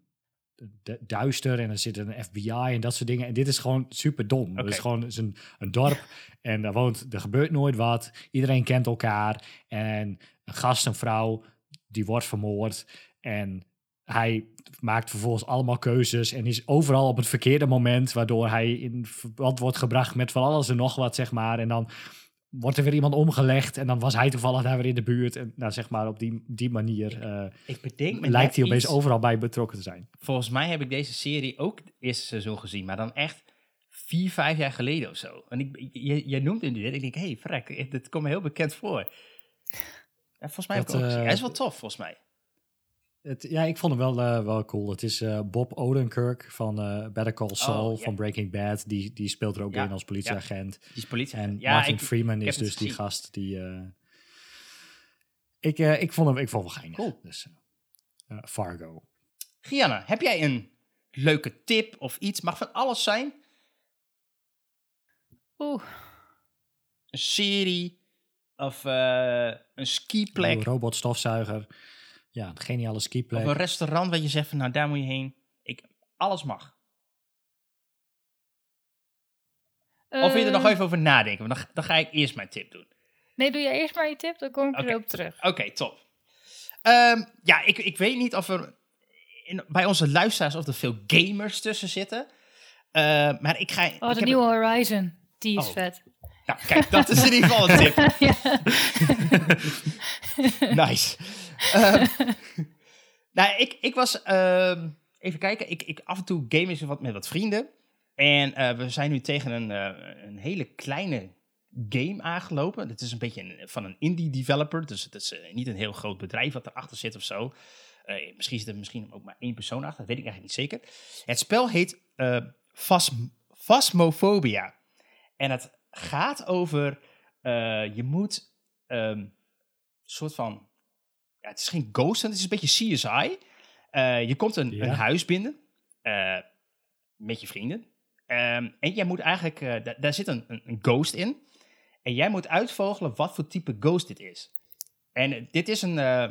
duister en er zit een FBI en dat soort dingen. En dit is gewoon super dom. Het is gewoon het is een, een dorp en daar woont, er gebeurt nooit wat. Iedereen kent elkaar en een gast, een vrouw, die wordt vermoord en hij maakt vervolgens allemaal keuzes en is overal op het verkeerde moment, waardoor hij in verband wordt gebracht met van alles en nog wat, zeg maar. En dan wordt er weer iemand omgelegd en dan was hij toevallig daar weer in de buurt. En nou, zeg maar, op die, die manier eh, Ik bedenk me lijkt hij opeens iets. overal bij betrokken te zijn. Volgens mij heb ik deze serie ook het eerste seizoen gezien, maar dan echt vier, vijf jaar geleden of zo. En ik, je, jij noemt hem dit. Ik denk, hé, hey, vrek, dit komt me heel bekend voor. En volgens mij heb ik Dat, ook gezien. eh, Hij is wel tof, volgens mij. Het, ja, ik vond hem wel, eh, wel cool. Het is eh, Bob Odenkirk van eh Better Call Saul Oh, ja. van Breaking Bad. Die, die speelt er ook Ja, in als politieagent. Die is politie. En ja, Martin ik, Freeman ik is dus die gast die... eh, ik, eh, ik vond hem ik vond hem wel geinig. Cool. Dus, eh, eh, Fargo. Gianna, heb jij een leuke tip of iets? Mag van alles zijn. Oeh, Een serie of eh, een skiplek Een robotstofzuiger. Ja, een geniale of skiplek. een restaurant waar je zegt van, nou, daar moet je heen. Ik, alles mag. Of wil je er nog eh, even over nadenken? Want dan, dan ga ik eerst mijn tip doen. Nee, doe jij eerst maar je tip, dan kom ik Oké. erop terug. Oké, top. Ehm, ja, ik, ik weet niet of er in, bij onze luisteraars of er veel gamers tussen zitten. Eh, maar ik ga. Oh, ik de heb- nieuwe Horizon. Die is Oh. vet. Nou, kijk, dat is in ieder geval een tip. Nice. Ehm, nou, ik, ik was... ehm, even kijken. Ik, ik af en toe game is wat met wat vrienden. En eh, we zijn nu tegen een, eh, een hele kleine game aangelopen. Het is een beetje een- van een indie developer. Dus het is eh, niet een heel groot bedrijf wat erachter zit of zo. Misschien zit er misschien ook maar één persoon achter. Dat weet ik eigenlijk niet zeker. Het spel heet Phasm- Phasmophobia. En het gaat over... eh, je moet ehm, een soort van... Ja, het is geen ghost, het is een beetje CSI. Eh, je komt een, Ja. een huis binnen eh, met je vrienden. Ehm, en jij moet eigenlijk... eh, da- daar zit een, een, een ghost in. En jij moet uitvogelen wat voor type ghost dit is. En dit is een, eh,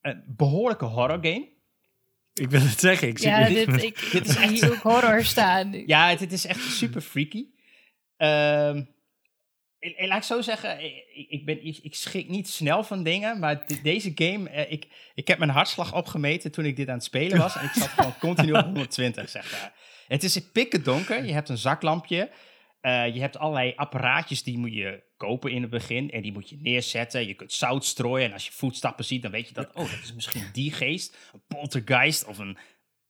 een behoorlijke horror game. Ik wil het zeggen. Ik zie Ja, dit- dit, ik, dit is zie hier ook horror staan. Ja, het, het is echt super freaky. Ehm, laat ik zo zeggen, ik, ben, ik, ik schrik niet snel van dingen, maar de- deze game, eh, ik, ik heb mijn hartslag opgemeten toen ik dit aan het spelen was. en ik zat gewoon continu op 120, zeg maar. Het is pikken donker, je hebt een zaklampje. eh, je hebt allerlei apparaatjes die moet je kopen in het begin. En die moet je neerzetten. Je kunt zout strooien. En als je voetstappen ziet, dan weet je dat... Oh, dat is misschien die geest. Een poltergeist of een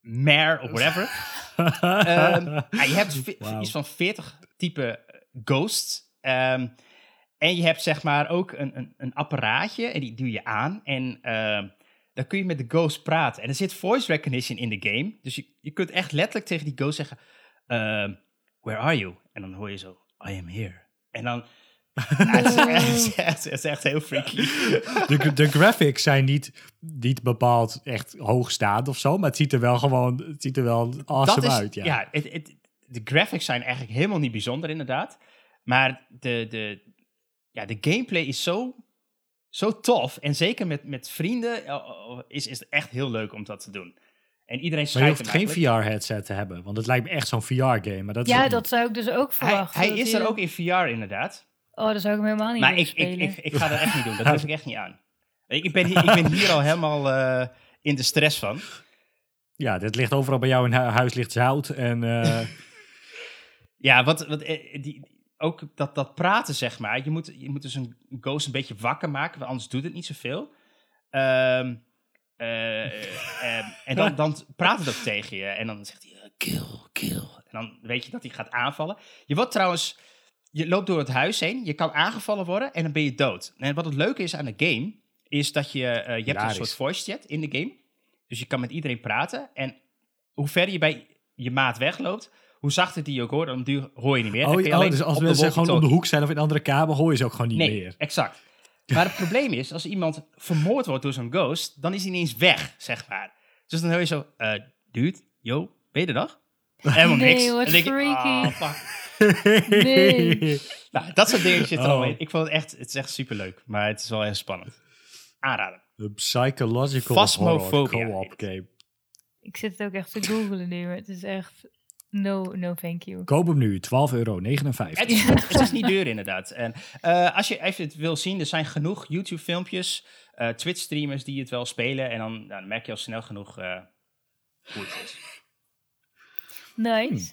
mare of whatever. Ehm, ja, je hebt iets van 40 type ghosts. Ehm, en je hebt zeg maar ook een, een, een apparaatje en die doe je aan. En ehm, dan kun je met de ghost praten. En er zit voice recognition in de game. Dus je, je kunt echt letterlijk tegen die ghost zeggen... where are you? En dan hoor je zo, I am here. En dan... Ja, het, is echt, het is echt- heel freaky. De, de graphics zijn niet, niet bepaald echt hoogstaand of zo, maar het ziet er wel gewoon het ziet er wel awesome dat is, uit. Ja. ja, het, het, de graphics zijn eigenlijk helemaal niet bijzonder, inderdaad. Maar de, de, ja, de gameplay is zo, zo tof. En zeker met, met vrienden eh, eh, is, is het echt heel leuk om dat te doen. En iedereen Maar je schrijft hoeft geen. VR-headset te hebben, want het lijkt me echt zo'n VR-game. Maar dat is Ja, dat zou ik dus ook Hij, verwachten. hij dat is hij- er ook in VR, inderdaad. Oh, dat zou ik hem helemaal niet Maar ik, ik, spelen. ik, ik ga dat echt niet doen. Dat durf ik echt niet aan. Ik, ik, ben, hier, ik ben hier al helemaal eh, in de stress van. ja, dit ligt overal bij jou in hu- huis ligt zout en eh, Ja, wat, wat eh, die, ook dat, dat praten, zeg maar. Je moet, je moet dus een ghost een beetje wakker maken, want anders doet het niet zoveel. Ehm, eh, eh, en dan, dan praat het ook tegen je. En dan zegt hij, kill, kill. En dan weet je dat hij gaat aanvallen. Je wordt trouwens, je loopt door het huis heen, je kan aangevallen worden en dan ben je dood. En wat het leuke is aan de game, is dat je, eh, je hebt een soort voice chat in de game. Dus je kan met iedereen praten. En hoe verder je bij je maat wegloopt, hoe zachter die je ook hoort, dan duur, hoor je niet meer. Oh, je oh, alleen dus als mensen gewoon om de hoek zijn of in een andere kamer, hoor je ze ook gewoon niet Nee, meer. exact. Maar het probleem is, als iemand vermoord wordt door zo'n ghost, dan is hij ineens weg, zeg maar. Dus dan hoor je zo, eh dude, yo, ben je er nog? Helemaal Nee, niks. wat En dan denk ik, freaky. fuck. Nee. Nou, dat soort dingen zitten er Oh. allemaal in. Ik vond het echt, het is echt superleuk, maar het is wel heel spannend. Aanraden. The psychological Phasmophobia horror co-op game. Ik zit het ook echt te googlen nu, maar het is echt... No, no thank you. Koop hem nu, 12,59 euro. Het is, niet- het is niet duur inderdaad. En eh, als je even het wil zien, er zijn genoeg YouTube-filmpjes, eh, Twitch-streamers die het wel spelen. En dan, nou, dan merk je al snel genoeg eh, hoe het is. Nice.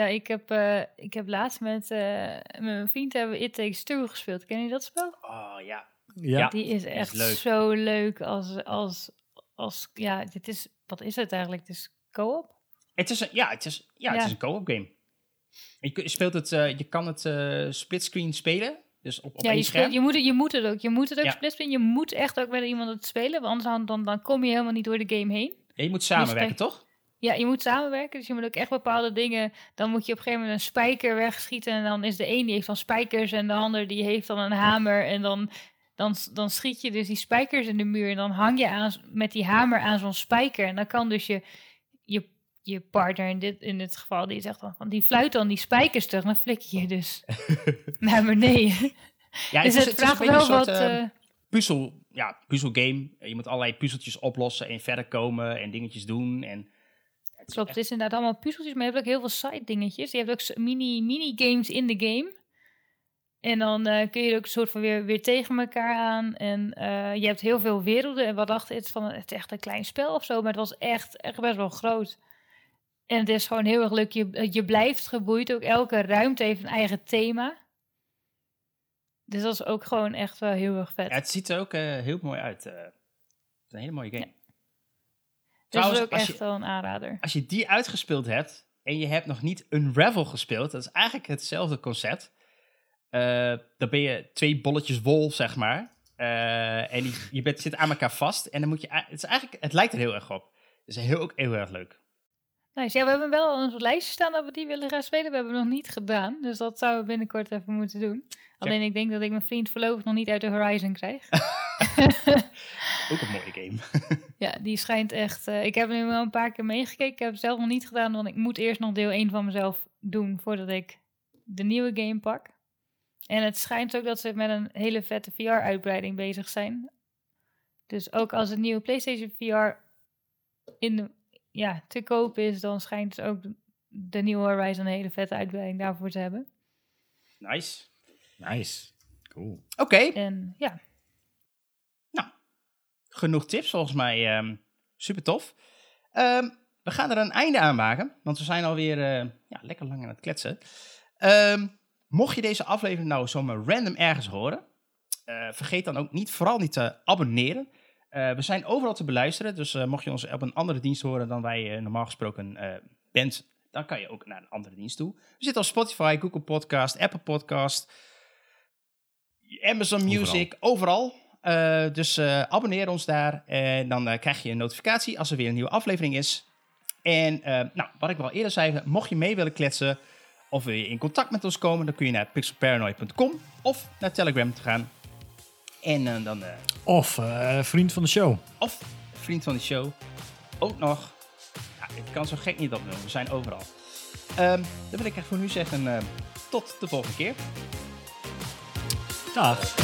Ja, ik heb, eh, ik heb laatst met, eh, met mijn vriend hebben we It Takes Two gespeeld. Ken je dat spel? Oh ja. Ja. Die is echt leuk. zo leuk als, als, als... Ja, dit is... Wat is het eigenlijk? Het is co-op? Het is een, ja, het is, ja, het is een co-op game. Je, speelt het, eh, je kan het eh, splitscreen spelen. Dus op, op ja, één je, speelt, je, moet het, je moet het ook. Je moet het ook Ja. splitsen. Je moet echt ook met iemand het spelen. Want anders dan, dan, dan kom je helemaal niet door de game heen. Ja, je moet samenwerken, toch? Ja, je moet samenwerken. Dus je moet ook echt bepaalde dingen. Dan moet je op een gegeven moment een spijker wegschieten. En dan is de een die heeft dan spijkers. En de ander die heeft dan een hamer. En dan, dan, dan schiet je dus die spijkers in de muur. En dan hang je aan, met die hamer aan zo'n spijker. En dan kan dus je, je, je partner in dit, in dit geval. Die zegt dan van die fluit dan die spijkers terug. Dan flik je dus naar beneden. Ja, dus is- het vraagt beetje wel soort, wat. eh, eh, puzzel, ja, puzzelgame. Je moet allerlei puzzeltjes oplossen en verder komen en dingetjes doen. En het is Klopt, echt- het is inderdaad allemaal puzzeltjes, maar je hebt ook heel veel side dingetjes. Je hebt ook s- mini, mini-games in de game. En dan eh, kun je er ook een soort van weer, weer tegen elkaar aan. En eh, je hebt heel veel werelden. En we dachten, het is, van, het is echt een klein spel of zo, maar het was echt, echt best wel groot. En het is gewoon heel erg leuk. Je, je blijft geboeid. Ook elke ruimte heeft een eigen thema. Dus dat is ook gewoon echt wel heel erg vet. Ja, het ziet er ook eh, heel mooi uit. eh. het is een hele mooie game. Dus dat Trouwens, is ook echt je- wel een aanrader. Als je die uitgespeeld hebt en je hebt nog niet Unravel gespeeld, dat is eigenlijk hetzelfde concept. Eh, dan ben je twee bolletjes wol, zeg maar. Eh, en die, je bent, zit aan elkaar vast. En dan moet je. Het, is eigenlijk, het lijkt er heel erg op. Het is heel, ook heel erg leuk. Nice. Ja, we hebben wel ons lijstje staan dat we die willen gaan spelen. We hebben het nog niet gedaan. Dus dat zouden we binnenkort even moeten doen. Alleen ik denk dat ik mijn vriend voorlopig nog niet uit de Horizon krijg. Ook een mooie game. ja, die schijnt echt... eh, ik heb nu wel een paar keer meegekeken. Ik heb het zelf nog niet gedaan, want ik moet eerst nog deel 1 van mezelf doen voordat ik de nieuwe game pak. En het schijnt ook dat ze met een hele vette VR-uitbreiding bezig zijn. Dus ook als het nieuwe PlayStation VR in de, ja, te koop is, dan schijnt dus ook de, de nieuwe Horizon een hele vette uitbreiding daarvoor te hebben. Nice. Nice. Cool. Oké, En ja, genoeg tips volgens mij. ehm super tof. Ehm, we gaan er een einde aan maken, want we zijn alweer eh, ja, lekker lang aan het kletsen. Ehm, mocht je deze aflevering nou zomaar random ergens horen, eh, vergeet dan ook niet, vooral niet te abonneren. Eh, we zijn overal te beluisteren, dus mocht je ons op een andere dienst horen dan wij normaal gesproken bent, dan kan je ook naar een andere dienst toe. We zitten op Spotify, Google Podcast, Apple Podcast, Amazon Music, overal. Eh, dus eh, abonneer ons daar en dan eh, krijg je een notificatie als er weer een nieuwe aflevering is. En nou, wat ik wel eerder zei, mocht je mee willen kletsen of wil je in contact met ons komen, dan kun je naar pixelparanoid.com of naar Telegram te gaan. En dan, Of vriend van de show. of vriend van de show, ook nog. Ja, het kan zo gek niet opnoemen, we zijn overal. Ehm, dan wil ik echt voor nu zeggen, tot de volgende keer. Dag.